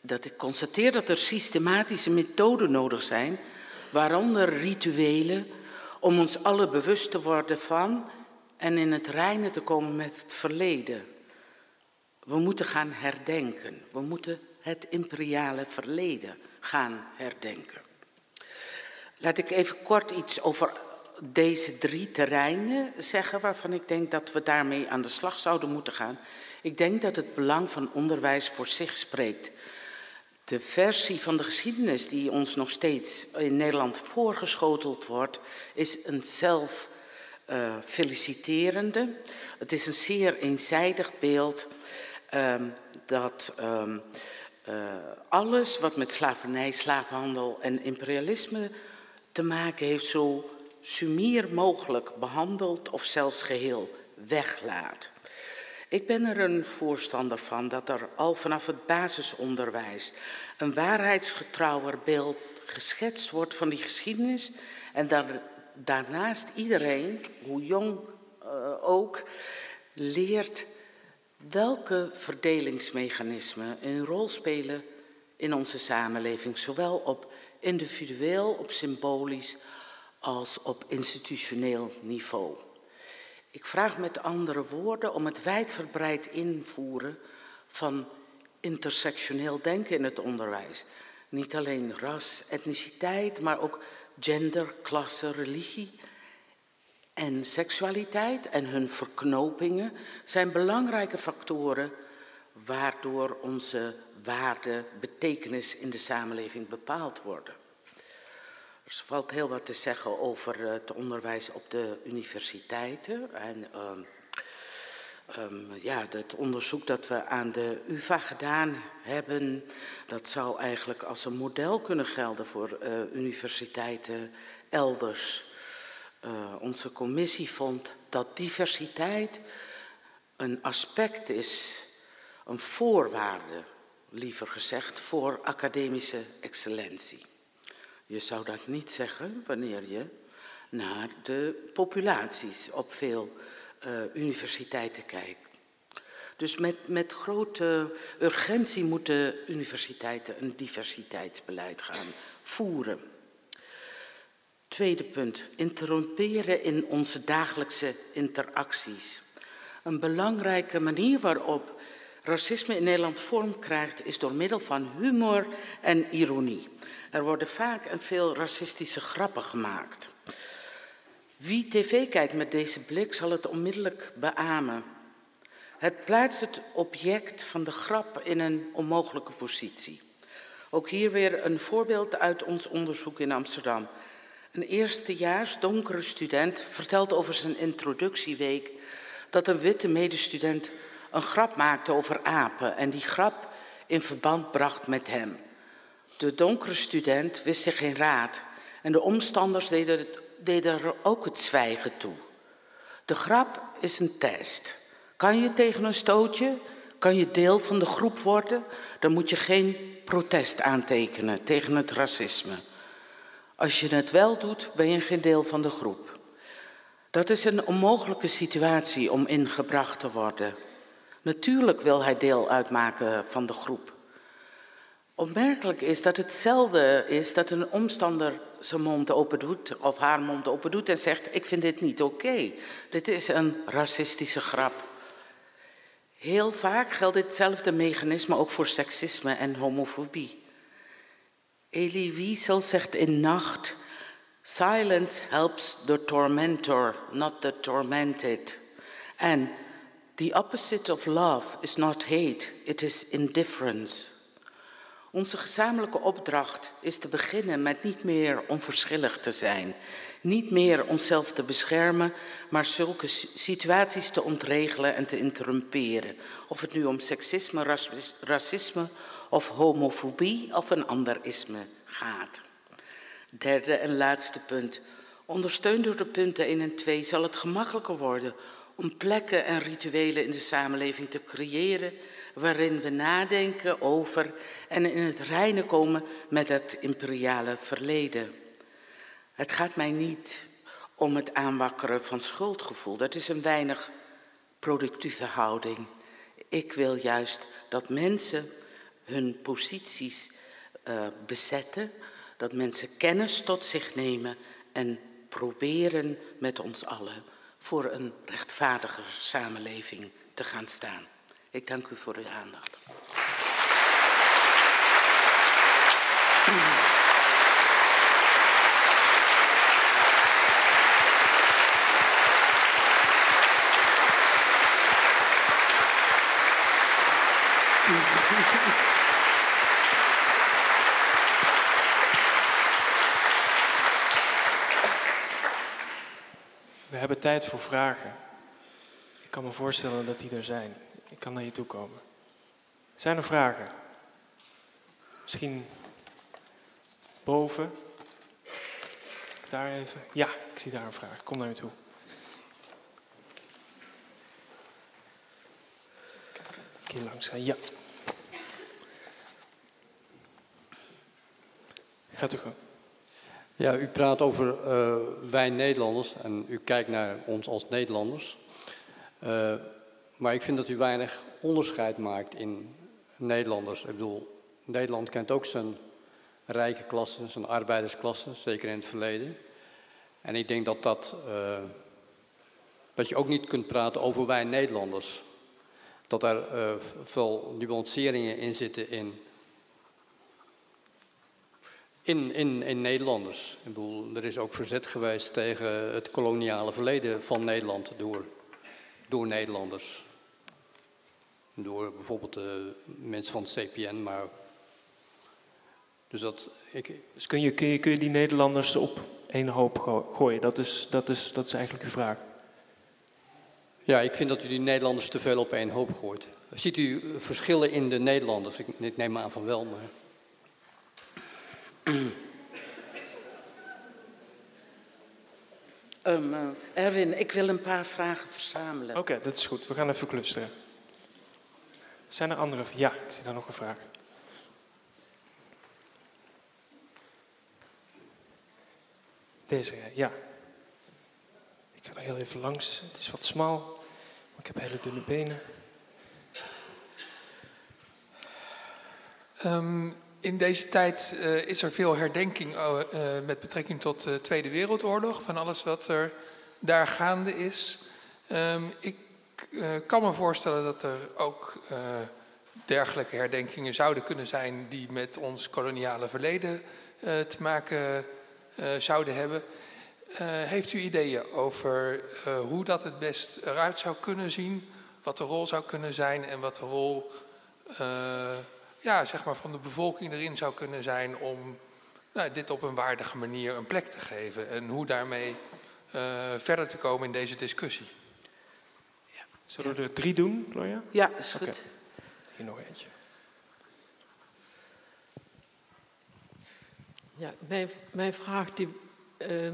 dat ik constateer dat er systematische methoden nodig zijn, waaronder rituelen, om ons alle bewust te worden van en in het reinen te komen met het verleden. We moeten gaan herdenken. We moeten het imperiale verleden gaan herdenken. Laat ik even kort iets over deze drie terreinen zeggen waarvan ik denk dat we daarmee aan de slag zouden moeten gaan. Ik denk dat het belang van onderwijs voor zich spreekt. De versie van de geschiedenis die ons nog steeds in Nederland voorgeschoteld wordt, is een zelf feliciterende. Het is een zeer eenzijdig beeld um, dat um, uh, alles wat met slavernij, slavenhandel en imperialisme te maken heeft, zo sumier mogelijk behandeld of zelfs geheel weglaat. Ik ben er een voorstander van dat er al vanaf het basisonderwijs een waarheidsgetrouwer beeld geschetst wordt van die geschiedenis en dat daarnaast iedereen, hoe jong uh, ook, leert welke verdelingsmechanismen een rol spelen in onze samenleving, zowel op individueel, op symbolisch als op institutioneel niveau. Ik vraag met andere woorden om het wijdverbreid invoeren van intersectioneel denken in het onderwijs. Niet alleen ras, etniciteit, maar ook gender, klasse, religie en seksualiteit en hun verknopingen zijn belangrijke factoren waardoor onze waarde, betekenis in de samenleving bepaald worden. Er valt heel wat te zeggen over het onderwijs op de universiteiten. En um, um, ja, het onderzoek dat we aan de UvA gedaan hebben, dat zou eigenlijk als een model kunnen gelden voor uh, universiteiten elders. Uh, onze commissie vond dat diversiteit een aspect is, een voorwaarde, liever gezegd, voor academische excellentie. Je zou dat niet zeggen wanneer je naar de populaties op veel uh, universiteiten kijkt. Dus met, met grote urgentie moeten universiteiten een diversiteitsbeleid gaan voeren. Tweede punt, interromperen in onze dagelijkse interacties. Een belangrijke manier waarop racisme in Nederland vorm krijgt is door middel van humor en ironie. Er worden vaak en veel racistische grappen gemaakt. Wie tv kijkt met deze blik zal het onmiddellijk beamen. Het plaatst het object van de grap in een onmogelijke positie. Ook hier weer een voorbeeld uit ons onderzoek in Amsterdam. Een eerstejaars donkere student vertelt over zijn introductieweek dat een witte medestudent een grap maakte over apen en die grap in verband bracht met hem. De donkere student wist zich geen raad en de omstanders deden, het, deden er ook het zwijgen toe. De grap is een test. Kan je tegen een stootje? Kan je deel van de groep worden? Dan moet je geen protest aantekenen tegen het racisme. Als je het wel doet, ben je geen deel van de groep. Dat is een onmogelijke situatie om ingebracht te worden. Natuurlijk wil hij deel uitmaken van de groep. Opmerkelijk is dat hetzelfde is dat een omstander zijn mond open doet of haar mond open doet en zegt: Ik vind dit niet oké. Dit is een racistische grap. Heel vaak geldt ditzelfde mechanisme ook voor seksisme en homofobie. Elie Wiesel zegt in Nacht: Silence helps the tormentor, not the tormented. En the opposite of love is not hate, it is indifference. Onze gezamenlijke opdracht is te beginnen met niet meer onverschillig te zijn, niet meer onszelf te beschermen, maar zulke situaties te ontregelen en te interrumperen. Of het nu om seksisme, racisme of homofobie of een ander isme gaat. Derde en laatste punt. Ondersteund door de punten 1 en 2 zal het gemakkelijker worden om plekken en rituelen in de samenleving te creëren waarin we nadenken over en in het reine komen met het imperiale verleden. Het gaat mij niet om het aanwakkeren van schuldgevoel. Dat is een weinig productieve houding. Ik wil juist dat mensen hun posities uh, bezetten, dat mensen kennis tot zich nemen en proberen met ons allen voor een rechtvaardiger samenleving te gaan staan. Ik dank u voor uw aandacht. We hebben tijd voor vragen. Ik kan me voorstellen dat die er zijn. Ik kan naar je toe komen. Zijn er vragen? Misschien boven. Daar even. Ja, ik zie daar een vraag. Kom naar je toe. Even hier langs gaan. Ja. Gaat u goed. Ja, u praat over uh, wij Nederlanders en u kijkt naar ons als Nederlanders. Uh, maar ik vind dat u weinig onderscheid maakt in Nederlanders. Ik bedoel, Nederland kent ook zijn rijke klasse, zijn arbeidersklasse, zeker in het verleden. En ik denk dat, dat, uh, dat je ook niet kunt praten over wij Nederlanders. Dat er veel nuanceringen in zitten in, in, in, in Nederlanders. Ik bedoel, er is ook verzet geweest tegen het koloniale verleden van Nederland door, door Nederlanders door bijvoorbeeld de mensen van het CPN. Maar dus dat, ik... dus kun, je, kun, je, kun je die Nederlanders op één hoop gooien? Dat is, dat, is, dat is eigenlijk uw vraag. Ja, ik vind dat u die Nederlanders te veel op één hoop gooit. Ziet u verschillen in de Nederlanders? Ik, ik neem aan van wel, maar... Um, [CLEARS THROAT] uh, Erwin, ik wil een paar vragen verzamelen. Oké, dat is goed. We gaan even clusteren. Zijn er andere? Ja, ik zie daar nog een vraag. Deze, ja. Ik ga er heel even langs. Het is wat smal, maar ik heb hele dunne benen. Um, in deze tijd uh, is er veel herdenking uh, met betrekking tot de Tweede Wereldoorlog, van alles wat er daar gaande is. Um, ik uh, kan me voorstellen dat er ook dergelijke herdenkingen zouden kunnen zijn die met ons koloniale verleden te maken zouden hebben. heeft u ideeën over hoe dat het best eruit zou kunnen zien, wat de rol zou kunnen zijn en wat de rol ja, zeg maar van de bevolking erin zou kunnen zijn om nou, dit op een waardige manier een plek te geven en hoe daarmee verder te komen in deze discussie? Zullen we er drie doen, Gloria? Ja, is goed. Okay. Hier nog eentje. Ja, mijn, mijn vraag, die, uh,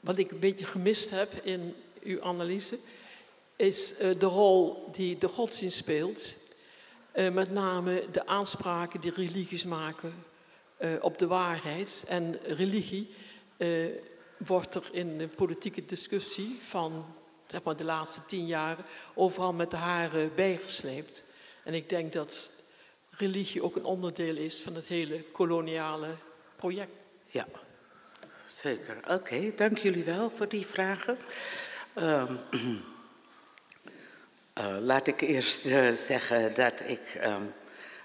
wat ik een beetje gemist heb in uw analyse, is uh, de rol die de godsdienst speelt. Uh, met name de aanspraken die religies maken uh, op de waarheid. En religie wordt er in de politieke discussie van zeg maar, de laatste tien jaar overal met de haren bijgesleept. En ik denk dat religie ook een onderdeel is van het hele koloniale project. Ja, zeker. Oké, dank jullie wel voor die vragen. Um, [CLEARS THROAT] uh, laat ik eerst uh, zeggen dat ik um,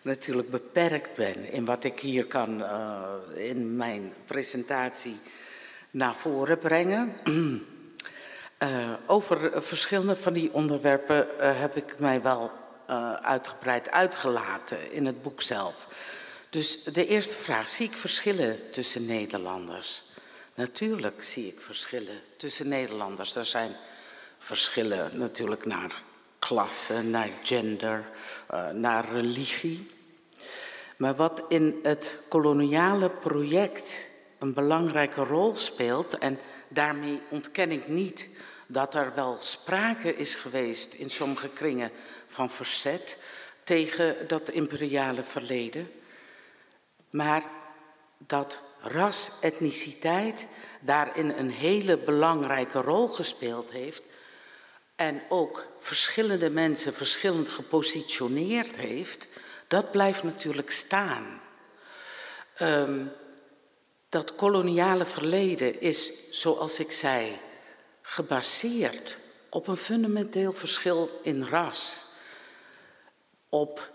natuurlijk beperkt ben in wat ik hier kan uh, in mijn presentatie naar voren brengen. [CLEARS THROAT] over verschillende van die onderwerpen heb ik mij wel uitgebreid uitgelaten in het boek zelf. Dus de eerste vraag, zie ik verschillen tussen Nederlanders? Natuurlijk zie ik verschillen tussen Nederlanders. Er zijn verschillen natuurlijk naar klasse, naar gender, uh, naar religie. Maar wat in het koloniale project een belangrijke rol speelt, en daarmee ontken ik niet dat er wel sprake is geweest in sommige kringen van verzet tegen dat imperiale verleden, maar dat ras, etniciteit daarin een hele belangrijke rol gespeeld heeft en ook verschillende mensen verschillend gepositioneerd heeft, dat blijft natuurlijk staan. Um, dat koloniale verleden is, zoals ik zei, gebaseerd op een fundamenteel verschil in ras, op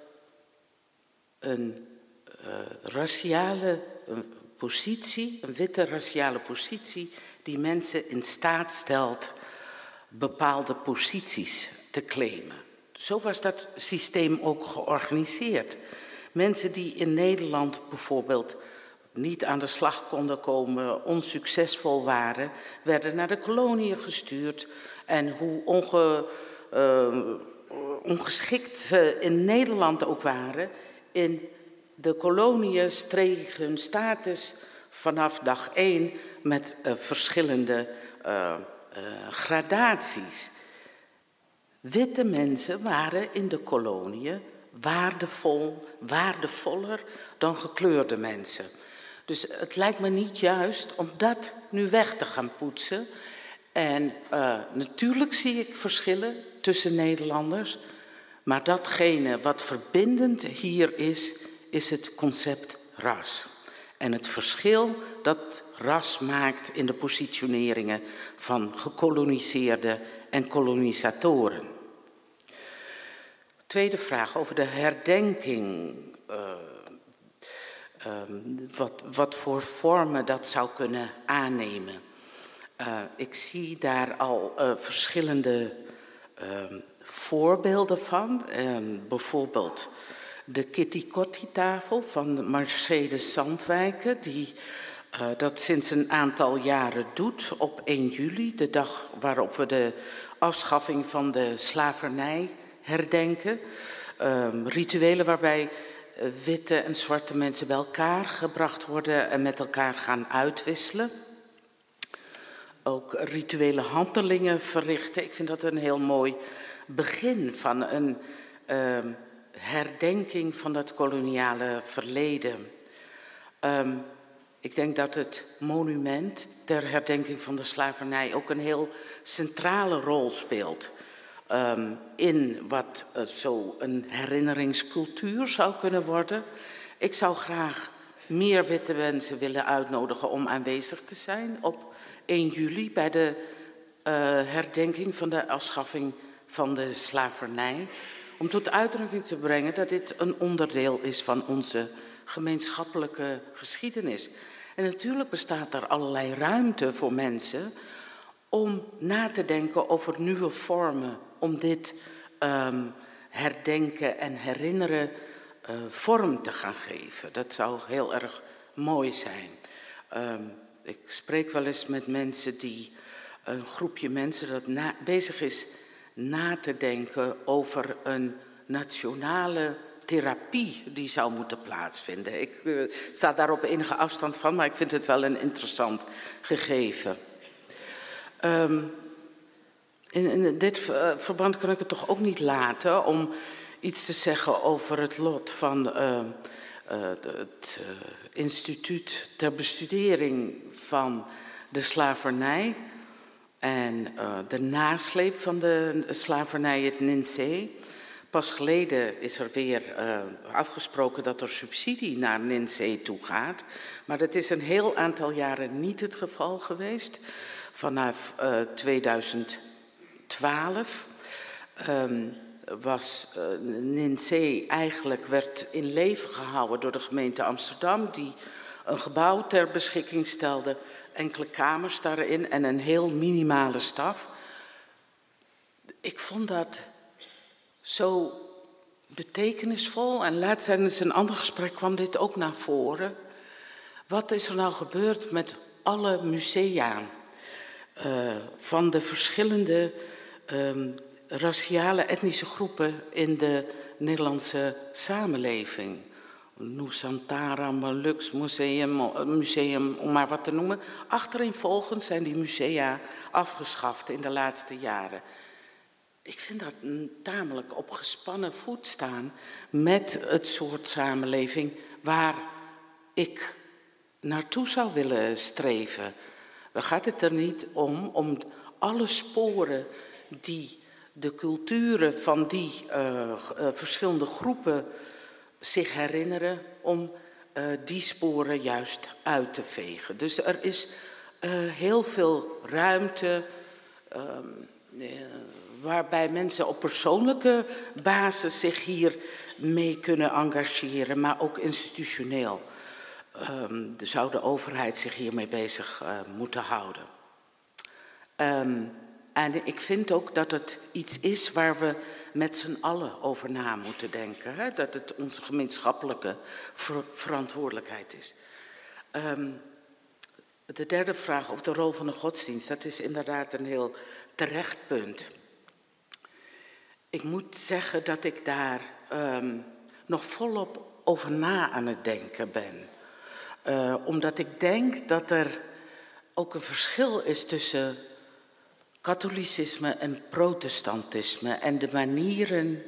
een uh, raciale positie, een witte raciale positie, die mensen in staat stelt bepaalde posities te claimen. Zo was dat systeem ook georganiseerd. Mensen die in Nederland bijvoorbeeld niet aan de slag konden komen, onsuccesvol waren, werden naar de koloniën gestuurd. En hoe uh, ongeschikt ze in Nederland ook waren, in de koloniën stregen hun status vanaf dag één met uh, verschillende uh, uh, gradaties. Witte mensen waren in de koloniën waardevol, waardevoller dan gekleurde mensen. Dus het lijkt me niet juist om dat nu weg te gaan poetsen. En uh, natuurlijk zie ik verschillen tussen Nederlanders. Maar datgene wat verbindend hier is, is het concept ras. En het verschil dat ras maakt in de positioneringen van gekoloniseerde en kolonisatoren. Tweede vraag over de herdenking. Uh, um, wat, wat, voor vormen dat zou kunnen aannemen. Uh, ik zie daar al uh, verschillende uh, voorbeelden van. bijvoorbeeld de Kitty Kotti tafel van Mercedes Zandwijken, die uh, dat sinds een aantal jaren doet op 1 juli, de dag waarop we de afschaffing van de slavernij herdenken. Um, rituelen waarbij uh, witte en zwarte mensen bij elkaar gebracht worden en met elkaar gaan uitwisselen. Ook rituele handelingen verrichten. Ik vind dat een heel mooi begin van een uh, herdenking van dat koloniale verleden. Um, ik denk dat het monument ter herdenking van de slavernij ook een heel centrale rol speelt. Um, in wat uh, zo een herinneringscultuur zou kunnen worden. Ik zou graag meer witte mensen willen uitnodigen om aanwezig te zijn op 1 juli bij de uh, herdenking van de afschaffing van de slavernij. Om tot uitdrukking te brengen dat dit een onderdeel is van onze gemeenschappelijke geschiedenis. En natuurlijk bestaat er allerlei ruimte voor mensen om na te denken over nieuwe vormen, om dit um, herdenken en herinneren uh, vorm te gaan geven. Dat zou heel erg mooi zijn. Um, ik spreek wel eens met mensen die, een groepje mensen dat bezig is na te denken over een nationale therapie die zou moeten plaatsvinden. Ik uh, sta daar op enige afstand van, maar ik vind het wel een interessant gegeven. Um, in, in dit eh, verband kan ik het toch ook niet laten om iets te zeggen over het lot van uh, uh, het instituut ter bestudering van de slavernij en de nasleep van de slavernij, het NINSE. Pas geleden is er weer afgesproken dat er subsidie naar NINSE toe gaat, maar dat is een heel aantal jaren niet het geval geweest. Vanaf 2000 12 um, was uh, eigenlijk werd in leven gehouden door de gemeente Amsterdam, die een gebouw ter beschikking stelde, enkele kamers daarin en een heel minimale staf. Ik vond dat zo betekenisvol en laatst tijdens een ander gesprek kwam dit ook naar voren. Wat is er nou gebeurd met alle musea uh, van de verschillende um, raciale etnische groepen in de Nederlandse samenleving. Nusantara, Malux Museum, museum, om maar wat te noemen. Achtereenvolgens zijn die musea afgeschaft in de laatste jaren. Ik vind dat een tamelijk op gespannen voet staan met het soort samenleving waar ik naartoe zou willen streven. Dan gaat het er niet om om alle sporen die de culturen van die uh, uh, verschillende groepen zich herinneren om uh, die sporen juist uit te vegen. Dus er is heel veel ruimte ehm, waarbij mensen op persoonlijke basis zich hier mee kunnen engageren, maar ook institutioneel. Um, zou de overheid zich hiermee bezig moeten houden. Um, en ik vind ook dat het iets is waar we met z'n allen over na moeten denken. Hè? Dat het onze gemeenschappelijke ver verantwoordelijkheid is. Um, de derde vraag over de rol van de godsdienst, dat is inderdaad een heel terecht punt. Ik moet zeggen dat ik daar um, nog volop over na aan het denken ben. Uh, omdat ik denk dat er ook een verschil is tussen katholicisme en protestantisme en de manieren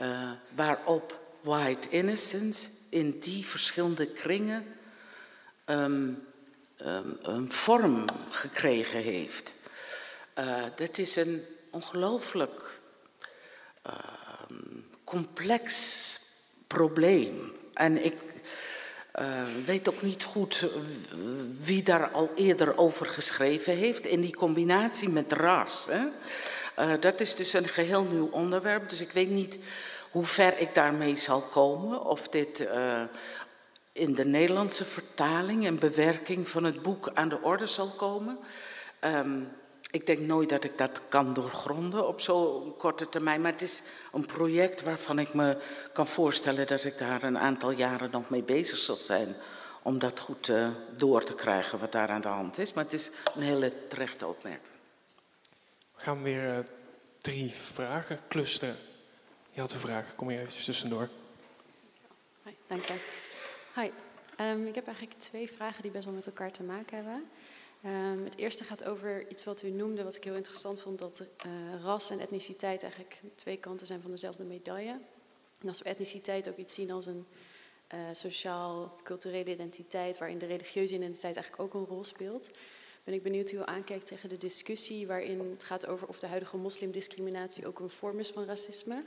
uh, waarop white innocence in die verschillende kringen um, um, een vorm gekregen heeft. Uh, dat is een ongelooflijk uh, complex probleem. En ik uh, weet ook niet goed wie daar al eerder over geschreven heeft. In die combinatie met ras. Hè? Uh, dat is dus een geheel nieuw onderwerp. Dus ik weet niet hoe ver ik daarmee zal komen. Of dit in de Nederlandse vertaling en bewerking van het boek aan de orde zal komen. Um, ik denk nooit dat ik dat kan doorgronden op zo'n korte termijn. Maar het is een project waarvan ik me kan voorstellen dat ik daar een aantal jaren nog mee bezig zal zijn. Om dat goed uh, door te krijgen wat daar aan de hand is. Maar het is een hele terechte opmerking. We gaan weer uh, drie vragen clusteren. Je had een vraag, kom hier even tussendoor. Hoi, dank je. Hi, um, ik heb eigenlijk twee vragen die best wel met elkaar te maken hebben. Um, het eerste gaat over iets wat u noemde, wat ik heel interessant vond, dat uh, ras en etniciteit eigenlijk twee kanten zijn van dezelfde medaille. En als we etniciteit ook iets zien als een uh, sociaal-culturele identiteit, waarin de religieuze identiteit eigenlijk ook een rol speelt, ben ik benieuwd hoe u aankijkt tegen de discussie waarin het gaat over of de huidige moslimdiscriminatie ook een vorm is van racisme.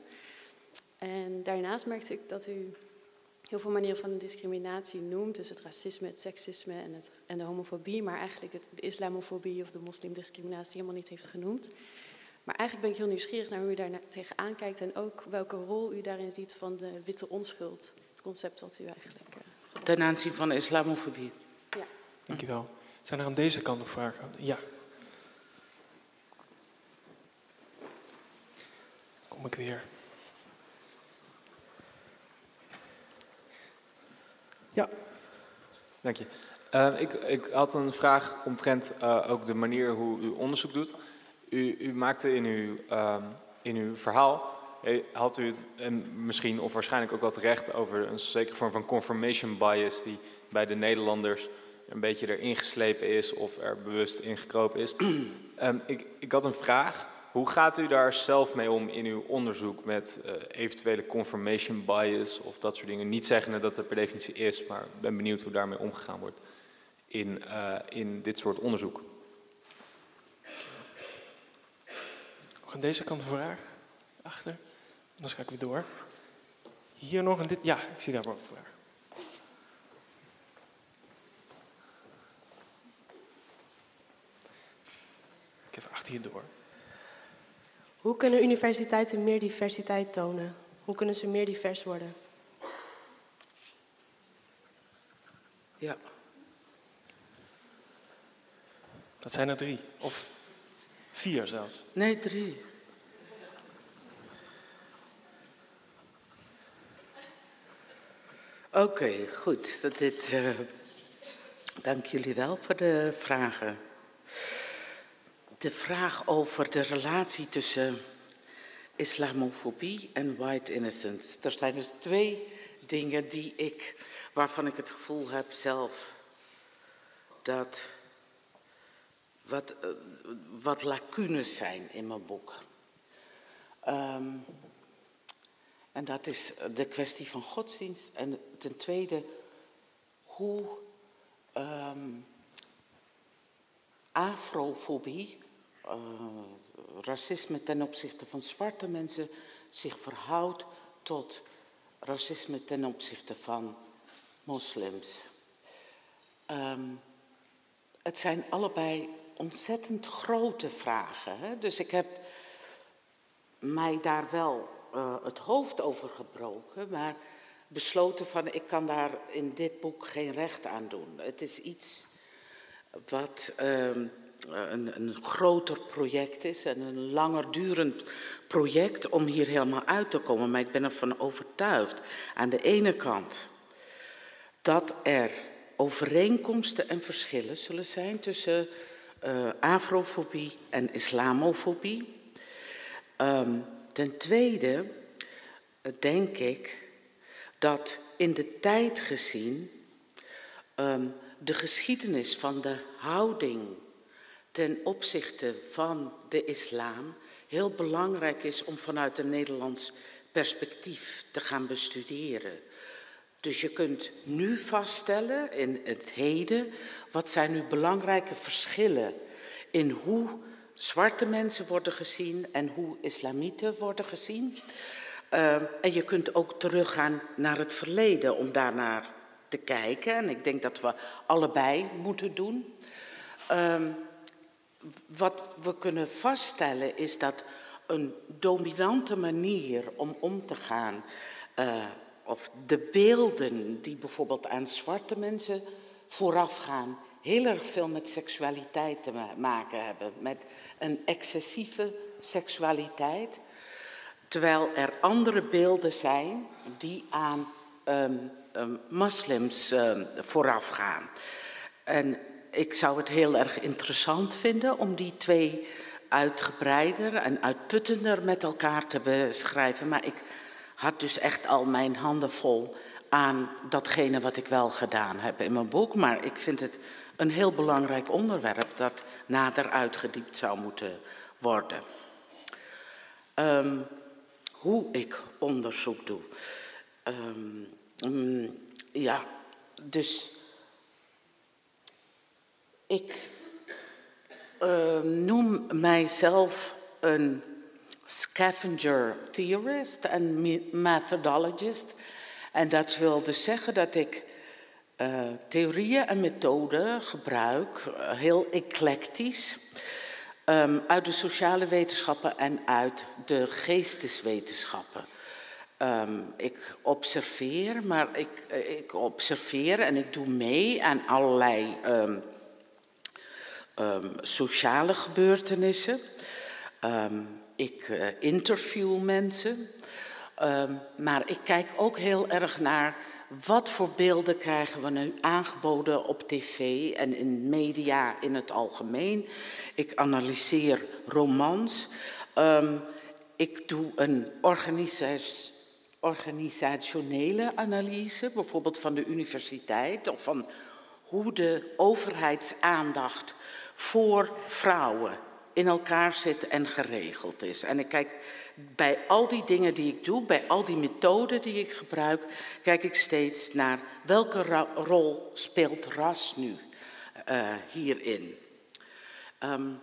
En daarnaast merkte ik dat u heel veel manieren van discriminatie noemt. Dus het racisme, het seksisme en, het, en de homofobie. Maar eigenlijk het, de islamofobie of de moslimdiscriminatie helemaal niet heeft genoemd. Maar eigenlijk ben ik heel nieuwsgierig naar hoe u daar tegenaan kijkt. En ook welke rol u daarin ziet van de witte onschuld. Het concept wat u eigenlijk... Uh, Ten aanzien van de islamofobie. Ja. Dankjewel. Zijn er aan deze kant nog vragen? Ja. Kom ik weer. Ja. Dank je. Uh, ik, ik, had een vraag omtrent uh, ook de manier hoe u onderzoek doet. U, u maakte in uw, uh, in uw verhaal, had u het en misschien of waarschijnlijk ook wel terecht over een zekere vorm van confirmation bias die bij de Nederlanders een beetje erin geslepen is of er bewust ingekropen is. [CLEARS THROAT] Ehm, ik, ik had een vraag hoe gaat u daar zelf mee om in uw onderzoek met uh, eventuele confirmation bias of dat soort dingen? Niet zeggen dat het per definitie is, maar ik ben benieuwd hoe daarmee omgegaan wordt in, uh, in dit soort onderzoek. Nog aan deze kant een vraag? Achter? Dan ga ik weer door. Hier nog een dit. Ja, ik zie daar ook een vraag. Ik even achter je door. Hoe kunnen universiteiten meer diversiteit tonen? Hoe kunnen ze meer divers worden? Ja. Dat zijn er drie. Of vier zelfs. Nee, drie. Oké, okay, goed. Dit, uh, dank jullie wel voor de vragen de vraag over de relatie tussen islamofobie en white innocence. Er zijn dus twee dingen die ik, waarvan ik het gevoel heb zelf dat wat, uh, wat lacunes zijn in mijn boek. Um, en dat is de kwestie van godsdienst. En ten tweede, hoe um, afrofobie racisme ten opzichte van zwarte mensen zich verhoudt tot racisme ten opzichte van moslims. Um, het zijn allebei ontzettend grote vragen. Hè? Dus ik heb mij daar wel uh, het hoofd over gebroken, maar besloten van ik kan daar in dit boek geen recht aan doen. Het is iets wat. Uh, een, een groter project is en een langer durend project om hier helemaal uit te komen. Maar ik ben ervan overtuigd, aan de ene kant, dat er overeenkomsten en verschillen zullen zijn tussen uh, afrofobie en islamofobie. Um, ten tweede uh, denk ik dat in de tijd gezien um, de geschiedenis van de houding ten opzichte van de islam heel belangrijk is om vanuit een Nederlands perspectief te gaan bestuderen. Dus je kunt nu vaststellen in het heden, wat zijn nu belangrijke verschillen in hoe zwarte mensen worden gezien en hoe islamieten worden gezien. Uh, en je kunt ook teruggaan naar het verleden om daarnaar te kijken. En ik denk dat we allebei moeten doen. Uh, wat we kunnen vaststellen is dat een dominante manier om om te gaan, uh, of de beelden die bijvoorbeeld aan zwarte mensen voorafgaan, heel erg veel met seksualiteit te maken hebben, met een excessieve seksualiteit, terwijl er andere beelden zijn die aan um, um, moslims um, voorafgaan. En ik zou het heel erg interessant vinden om die twee uitgebreider en uitputtender met elkaar te beschrijven. Maar ik had dus echt al mijn handen vol aan datgene wat ik wel gedaan heb in mijn boek. Maar ik vind het een heel belangrijk onderwerp dat nader uitgediept zou moeten worden. Um, hoe ik onderzoek doe. Um, um, ja, dus ik uh, noem mijzelf een scavenger theorist en methodologist. En dat wil dus zeggen dat ik uh, theorieën en methoden gebruik, uh, heel eclectisch, um, uit de sociale wetenschappen en uit de geesteswetenschappen. Um, ik observeer, maar ik, ik observeer en ik doe mee aan allerlei um, sociale gebeurtenissen. Um, ik uh, interview mensen. Um, maar ik kijk ook heel erg naar wat voor beelden krijgen we nu aangeboden op tv en in media in het algemeen. Ik analyseer romans. Ik doe een organisationele analyse, bijvoorbeeld van de universiteit of van hoe de overheidsaandacht voor vrouwen in elkaar zit en geregeld is. En ik kijk bij al die dingen die ik doe, bij al die methoden die ik gebruik, kijk ik steeds naar welke rol speelt ras nu uh, hierin. Um,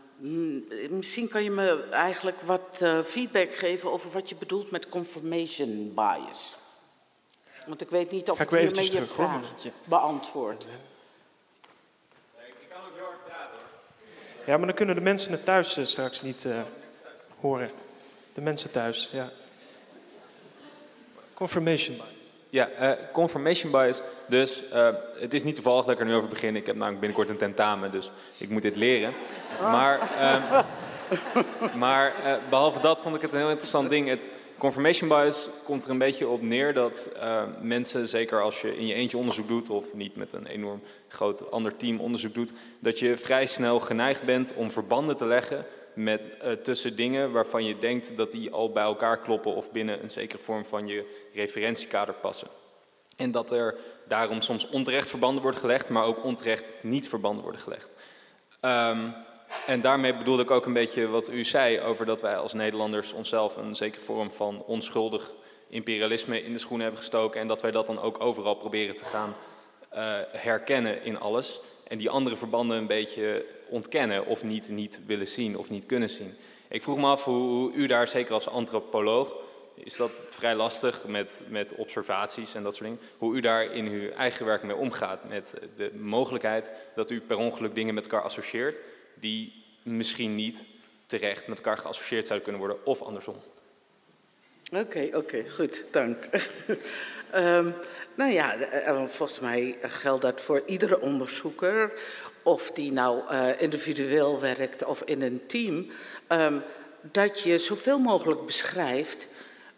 misschien kan je me eigenlijk wat uh, feedback geven over wat je bedoelt met confirmation bias. Want ik weet niet of ik, ik hiermee je vraag beantwoord. Ja, maar dan kunnen de mensen het thuis uh, straks niet uh, horen. De mensen thuis, ja. Confirmation bias. Ja, uh, confirmation bias. Dus het is niet toevallig dat ik er nu over begin. Ik heb namelijk binnenkort een tentamen, dus ik moet dit leren. Maar, ehm, [LAUGHS] maar behalve dat vond ik het een heel interessant ding. Het, Confirmation bias komt er een beetje op neer dat uh, mensen, zeker als je in je eentje onderzoek doet of niet met een enorm groot ander team onderzoek doet, dat je vrij snel geneigd bent om verbanden te leggen met, uh, tussen dingen waarvan je denkt dat die al bij elkaar kloppen of binnen een zekere vorm van je referentiekader passen. En dat er daarom soms onterecht verbanden worden gelegd, maar ook onterecht niet verbanden worden gelegd. Um, en daarmee bedoelde ik ook een beetje wat u zei over dat wij als Nederlanders onszelf een zekere vorm van onschuldig imperialisme in de schoenen hebben gestoken en dat wij dat dan ook overal proberen te gaan uh, herkennen in alles. En die andere verbanden een beetje ontkennen of niet, niet willen zien of niet kunnen zien. Ik vroeg me af hoe, hoe u daar, zeker als antropoloog, is dat vrij lastig met, met observaties en dat soort dingen. Hoe u daar in uw eigen werk mee omgaat met de mogelijkheid dat u per ongeluk dingen met elkaar associeert die misschien niet terecht met elkaar geassocieerd zouden kunnen worden, of andersom. Oké, oké, goed, dank. um, [LAUGHS] nou ja, eh, eh, volgens mij geldt dat voor iedere onderzoeker, of die nou uh, individueel werkt of in een team, um, dat je zoveel mogelijk beschrijft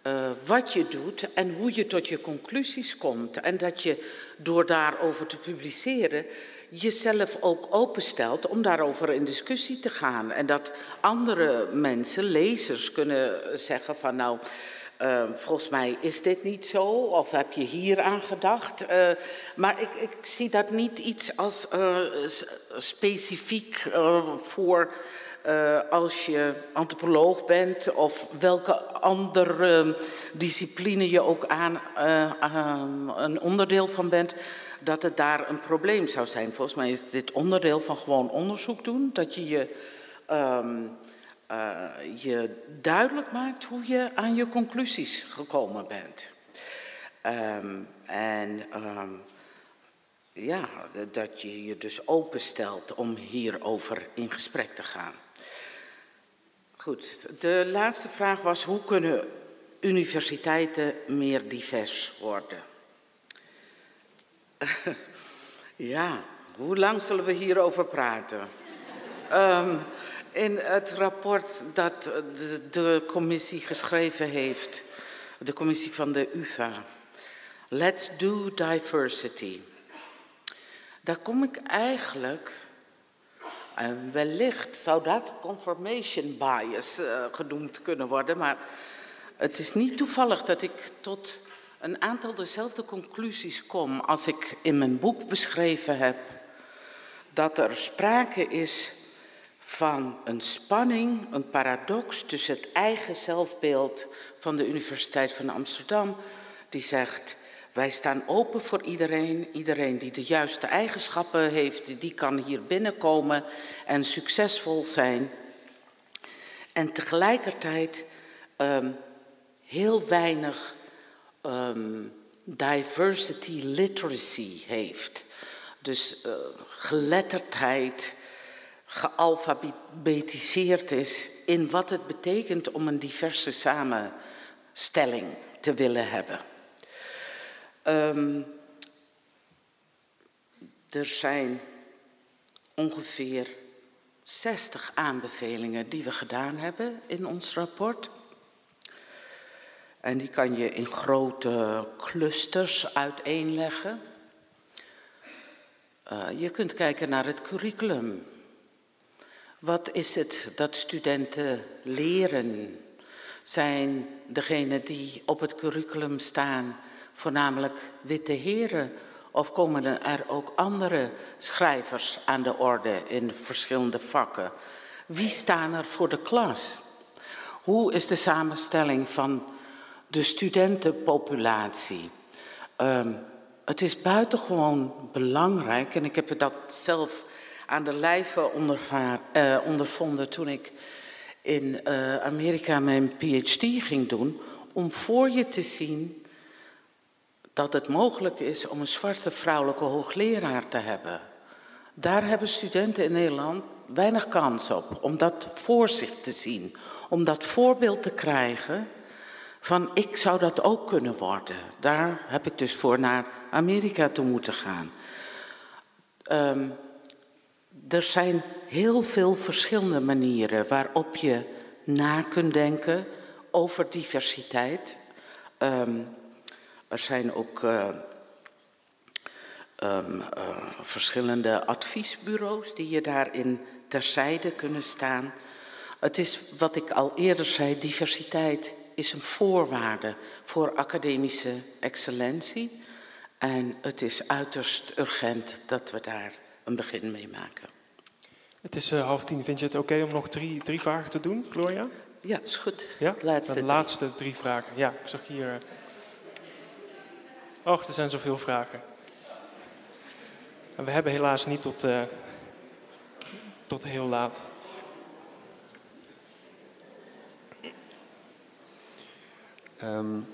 uh, wat je doet en hoe je tot je conclusies komt. En dat je door daarover te publiceren jezelf ook openstelt om daarover in discussie te gaan. En dat andere mensen, lezers, kunnen zeggen van nou, uh, volgens mij is dit niet zo, of heb je hier aan gedacht? Uh, maar ik, ik, zie dat niet iets als uh, specifiek voor als je antropoloog bent of welke andere discipline je ook aan een onderdeel van bent dat het daar een probleem zou zijn. Volgens mij is dit onderdeel van gewoon onderzoek doen. Dat je je, um, uh, je duidelijk maakt hoe je aan je conclusies gekomen bent. Um, en um, ja, dat je je dus openstelt om hierover in gesprek te gaan. Goed, de laatste vraag was hoe kunnen universiteiten meer divers worden? [LAUGHS] Ja, hoe lang zullen we hierover praten? um, in het rapport dat de, de, commissie geschreven heeft, de commissie van de UvA, Let's Do Diversity. Daar kom ik eigenlijk, en wellicht zou dat confirmation bias uh, genoemd kunnen worden, maar het is niet toevallig dat ik tot een aantal dezelfde conclusies kom als ik in mijn boek beschreven heb. Dat er sprake is van een spanning, een paradox tussen het eigen zelfbeeld van de Universiteit van Amsterdam, die zegt, wij staan open voor iedereen. Iedereen die de juiste eigenschappen heeft, die kan hier binnenkomen en succesvol zijn. En tegelijkertijd um, heel weinig um, diversity literacy heeft. Dus uh, geletterdheid, gealfabetiseerd is in wat het betekent om een diverse samenstelling te willen hebben. Um, er zijn ongeveer 60 aanbevelingen die we gedaan hebben in ons rapport. En die kan je in grote clusters uiteenleggen. Uh, je kunt kijken naar het curriculum. Wat is het dat studenten leren? Zijn degenen die op het curriculum staan voornamelijk witte heren? Of komen er ook andere schrijvers aan de orde in verschillende vakken? wie staan er voor de klas? Hoe is de samenstelling van de studentenpopulatie? Um, het is buitengewoon belangrijk, en ik heb dat zelf aan de lijve uh, ondervonden toen ik in uh, Amerika mijn PhD ging doen, om voor je te zien dat het mogelijk is om een zwarte vrouwelijke hoogleraar te hebben. Daar hebben studenten in Nederland weinig kans op, om dat voor zich te zien, om dat voorbeeld te krijgen van ik zou dat ook kunnen worden. Daar heb ik dus voor naar Amerika toe moeten gaan. Um, er zijn heel veel verschillende manieren waarop je na kunt denken over diversiteit. Um, er zijn ook uh, um, uh, verschillende adviesbureaus die je daarin terzijde kunnen staan. Het is wat ik al eerder zei, diversiteit is een voorwaarde voor academische excellentie. En het is uiterst urgent dat we daar een begin mee maken. Het is uh, half tien. Vind je het oké om nog drie, drie vragen te doen, Gloria? Ja, is goed. Ja? Laatste de laatste drie vragen. Ja, ik zag hier. Uh... Och, er zijn zoveel vragen. En we hebben helaas niet tot, uh, tot heel laat. Um,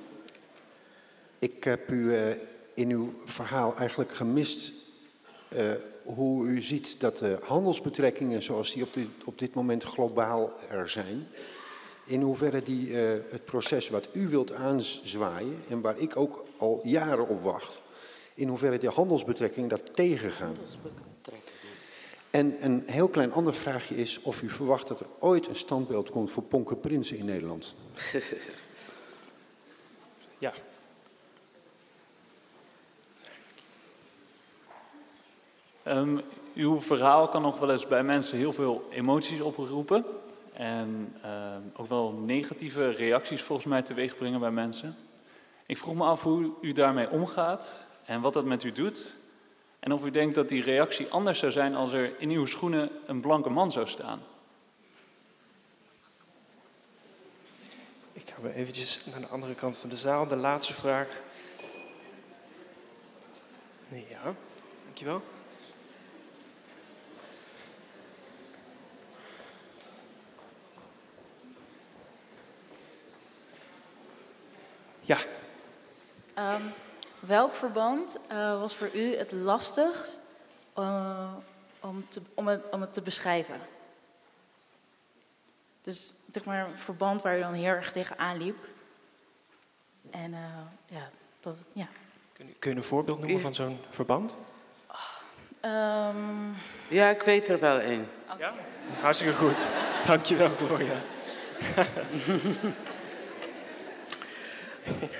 ik heb u uh, in uw verhaal eigenlijk gemist uh, hoe u ziet dat de handelsbetrekkingen zoals die op dit, op dit moment globaal er zijn, in hoeverre die uh, het proces wat u wilt aanzwaaien en waar ik ook al jaren op wacht, in hoeverre die handelsbetrekkingen dat tegengaan. En een heel klein ander vraagje is of u verwacht dat er ooit een standbeeld komt voor Ponke Prinsen in Nederland. [LAUGHS] ja. Um, uw verhaal kan nog wel eens bij mensen heel veel emoties oproepen. En um, ook wel negatieve reacties volgens mij teweeg brengen bij mensen. Ik vroeg me af hoe u daarmee omgaat en wat dat met u doet. En of u denkt dat die reactie anders zou zijn als er in uw schoenen een blanke man zou staan. Ga weer eventjes naar de andere kant van de zaal. De laatste vraag. Ja, dankjewel. Ja. Um, welk verband uh, was voor u het lastigst uh, om, te, om, het, om het te beschrijven? Dus zeg maar een verband waar u dan heel erg tegenaan liep. En uh, ja, dat, ja. Kun je, kun je een voorbeeld noemen van zo'n verband? Um... Ja, ik weet er wel één. Ja? Hartstikke goed. Dankjewel, Gloria. [LAUGHS]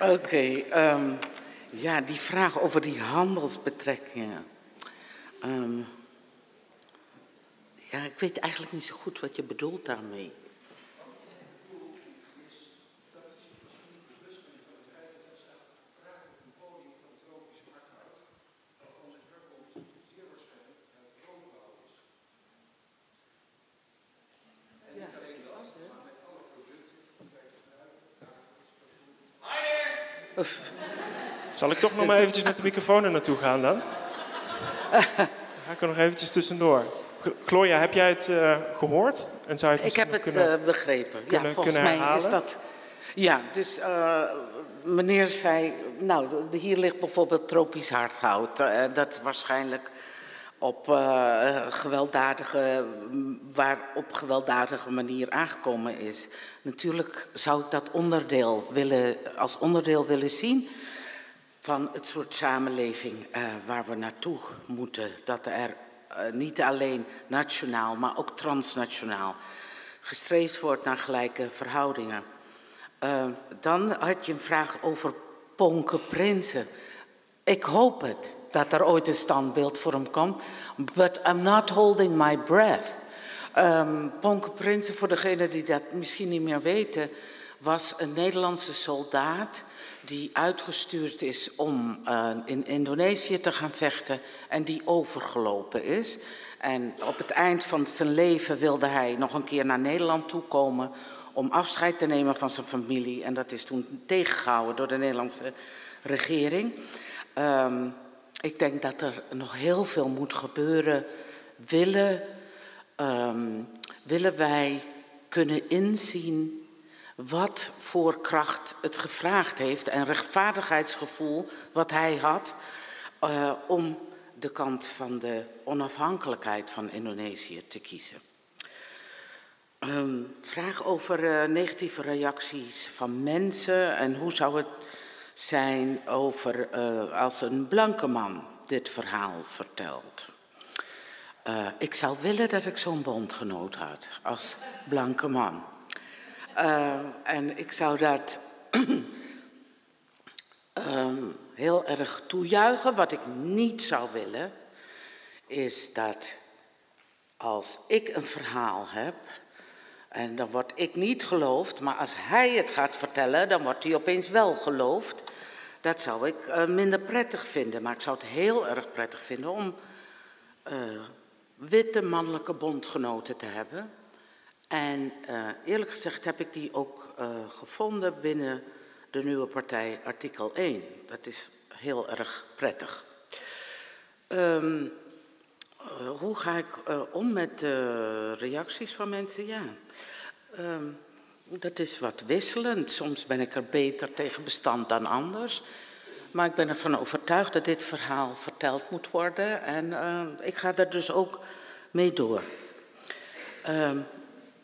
Oké, okay, um, ja, die vraag over die handelsbetrekkingen. Um, ja, ik weet eigenlijk niet zo goed wat je bedoelt daarmee. [LAUGHS] Zal ik toch nog maar eventjes met de microfoon er naartoe gaan dan? Dan ga ik er nog eventjes tussendoor. Gloria, heb jij het uh, gehoord? En zou je het ik heb het kunnen, uh, begrepen. Kunnen, ja, volgens mij is dat... Ja, dus uh, meneer zei... Nou, hier ligt bijvoorbeeld tropisch hardhout. dat waarschijnlijk op uh, gewelddadige, waar op gewelddadige manier aangekomen is. Natuurlijk zou ik dat onderdeel willen, als onderdeel willen zien van het soort samenleving uh, waar we naartoe moeten. Dat er uh, niet alleen nationaal, maar ook transnationaal gestreefd wordt naar gelijke verhoudingen. dan had je een vraag over Ponke Prinsen. Ik hoop het dat er ooit een standbeeld voor hem komt. But I'm not holding my breath. Um, Ponke Prinsen, voor degenen die dat misschien niet meer weten, was een Nederlandse soldaat die uitgestuurd is om uh, in Indonesië te gaan vechten en die overgelopen is. En op het eind van zijn leven wilde hij nog een keer naar Nederland toekomen om afscheid te nemen van zijn familie. En dat is toen tegengehouden door de Nederlandse regering. Ehm, ik denk dat er nog heel veel moet gebeuren. Willen, ehm, willen wij kunnen inzien wat voor kracht het gevraagd heeft en rechtvaardigheidsgevoel wat hij had uh, om de kant van de onafhankelijkheid van Indonesië te kiezen. Um, vraag over uh, negatieve reacties van mensen en hoe zou het zijn over uh, als een blanke man dit verhaal vertelt. Uh, ik zou willen dat ik zo'n bondgenoot had als blanke man. en ik zou dat um, [CLEARS THROAT] heel erg toejuichen. Wat ik niet zou willen, is dat als ik een verhaal heb en dan word ik niet geloofd, maar als hij het gaat vertellen, dan wordt hij opeens wel geloofd. Dat zou ik uh, minder prettig vinden, maar ik zou het heel erg prettig vinden om uh, witte mannelijke bondgenoten te hebben. En uh, eerlijk gezegd heb ik die ook gevonden binnen de nieuwe partij artikel 1. Dat is heel erg prettig. Um, hoe ga ik om met reacties van mensen? Ja. Um, dat is wat wisselend. Soms ben ik er beter tegen bestand dan anders. Maar ik ben ervan overtuigd dat dit verhaal verteld moet worden. En uh, ik ga er dus ook mee door. Uh,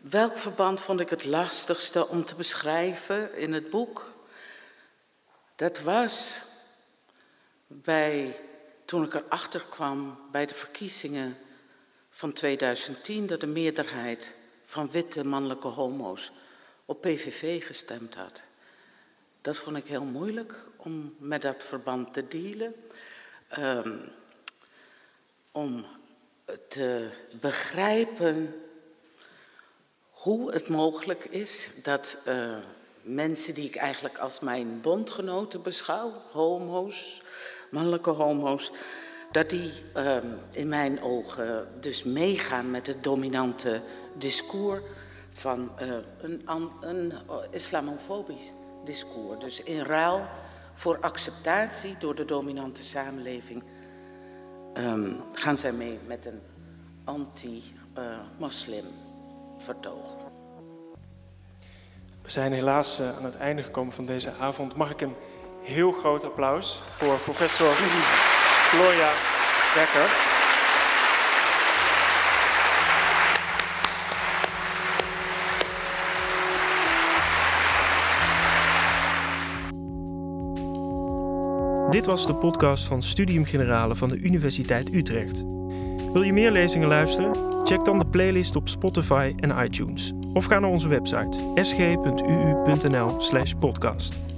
welk verband vond ik het lastigste om te beschrijven in het boek? Dat was bij, toen ik erachter kwam bij de verkiezingen van 2010, dat de meerderheid van witte mannelijke homo's op PVV gestemd had. Dat vond ik heel moeilijk om met dat verband te dealen. Um, om te begrijpen hoe het mogelijk is dat uh, mensen die ik eigenlijk als mijn bondgenoten beschouw, homo's, mannelijke homo's, dat die uh, in mijn ogen dus meegaan met het dominante discours van uh, een, een islamofobisch discours. Dus in ruil voor acceptatie door de dominante samenleving um, gaan zij mee met een anti-moslim vertoog. We zijn helaas uh, aan het einde gekomen van deze avond. Mag ik een heel groot applaus voor professor Gloria Becker. Dit was de podcast van Studium Generale van de Universiteit Utrecht. Wil je meer lezingen luisteren? Check dan de playlist op Spotify en iTunes. Of ga naar onze website sg.uu.nl/podcast.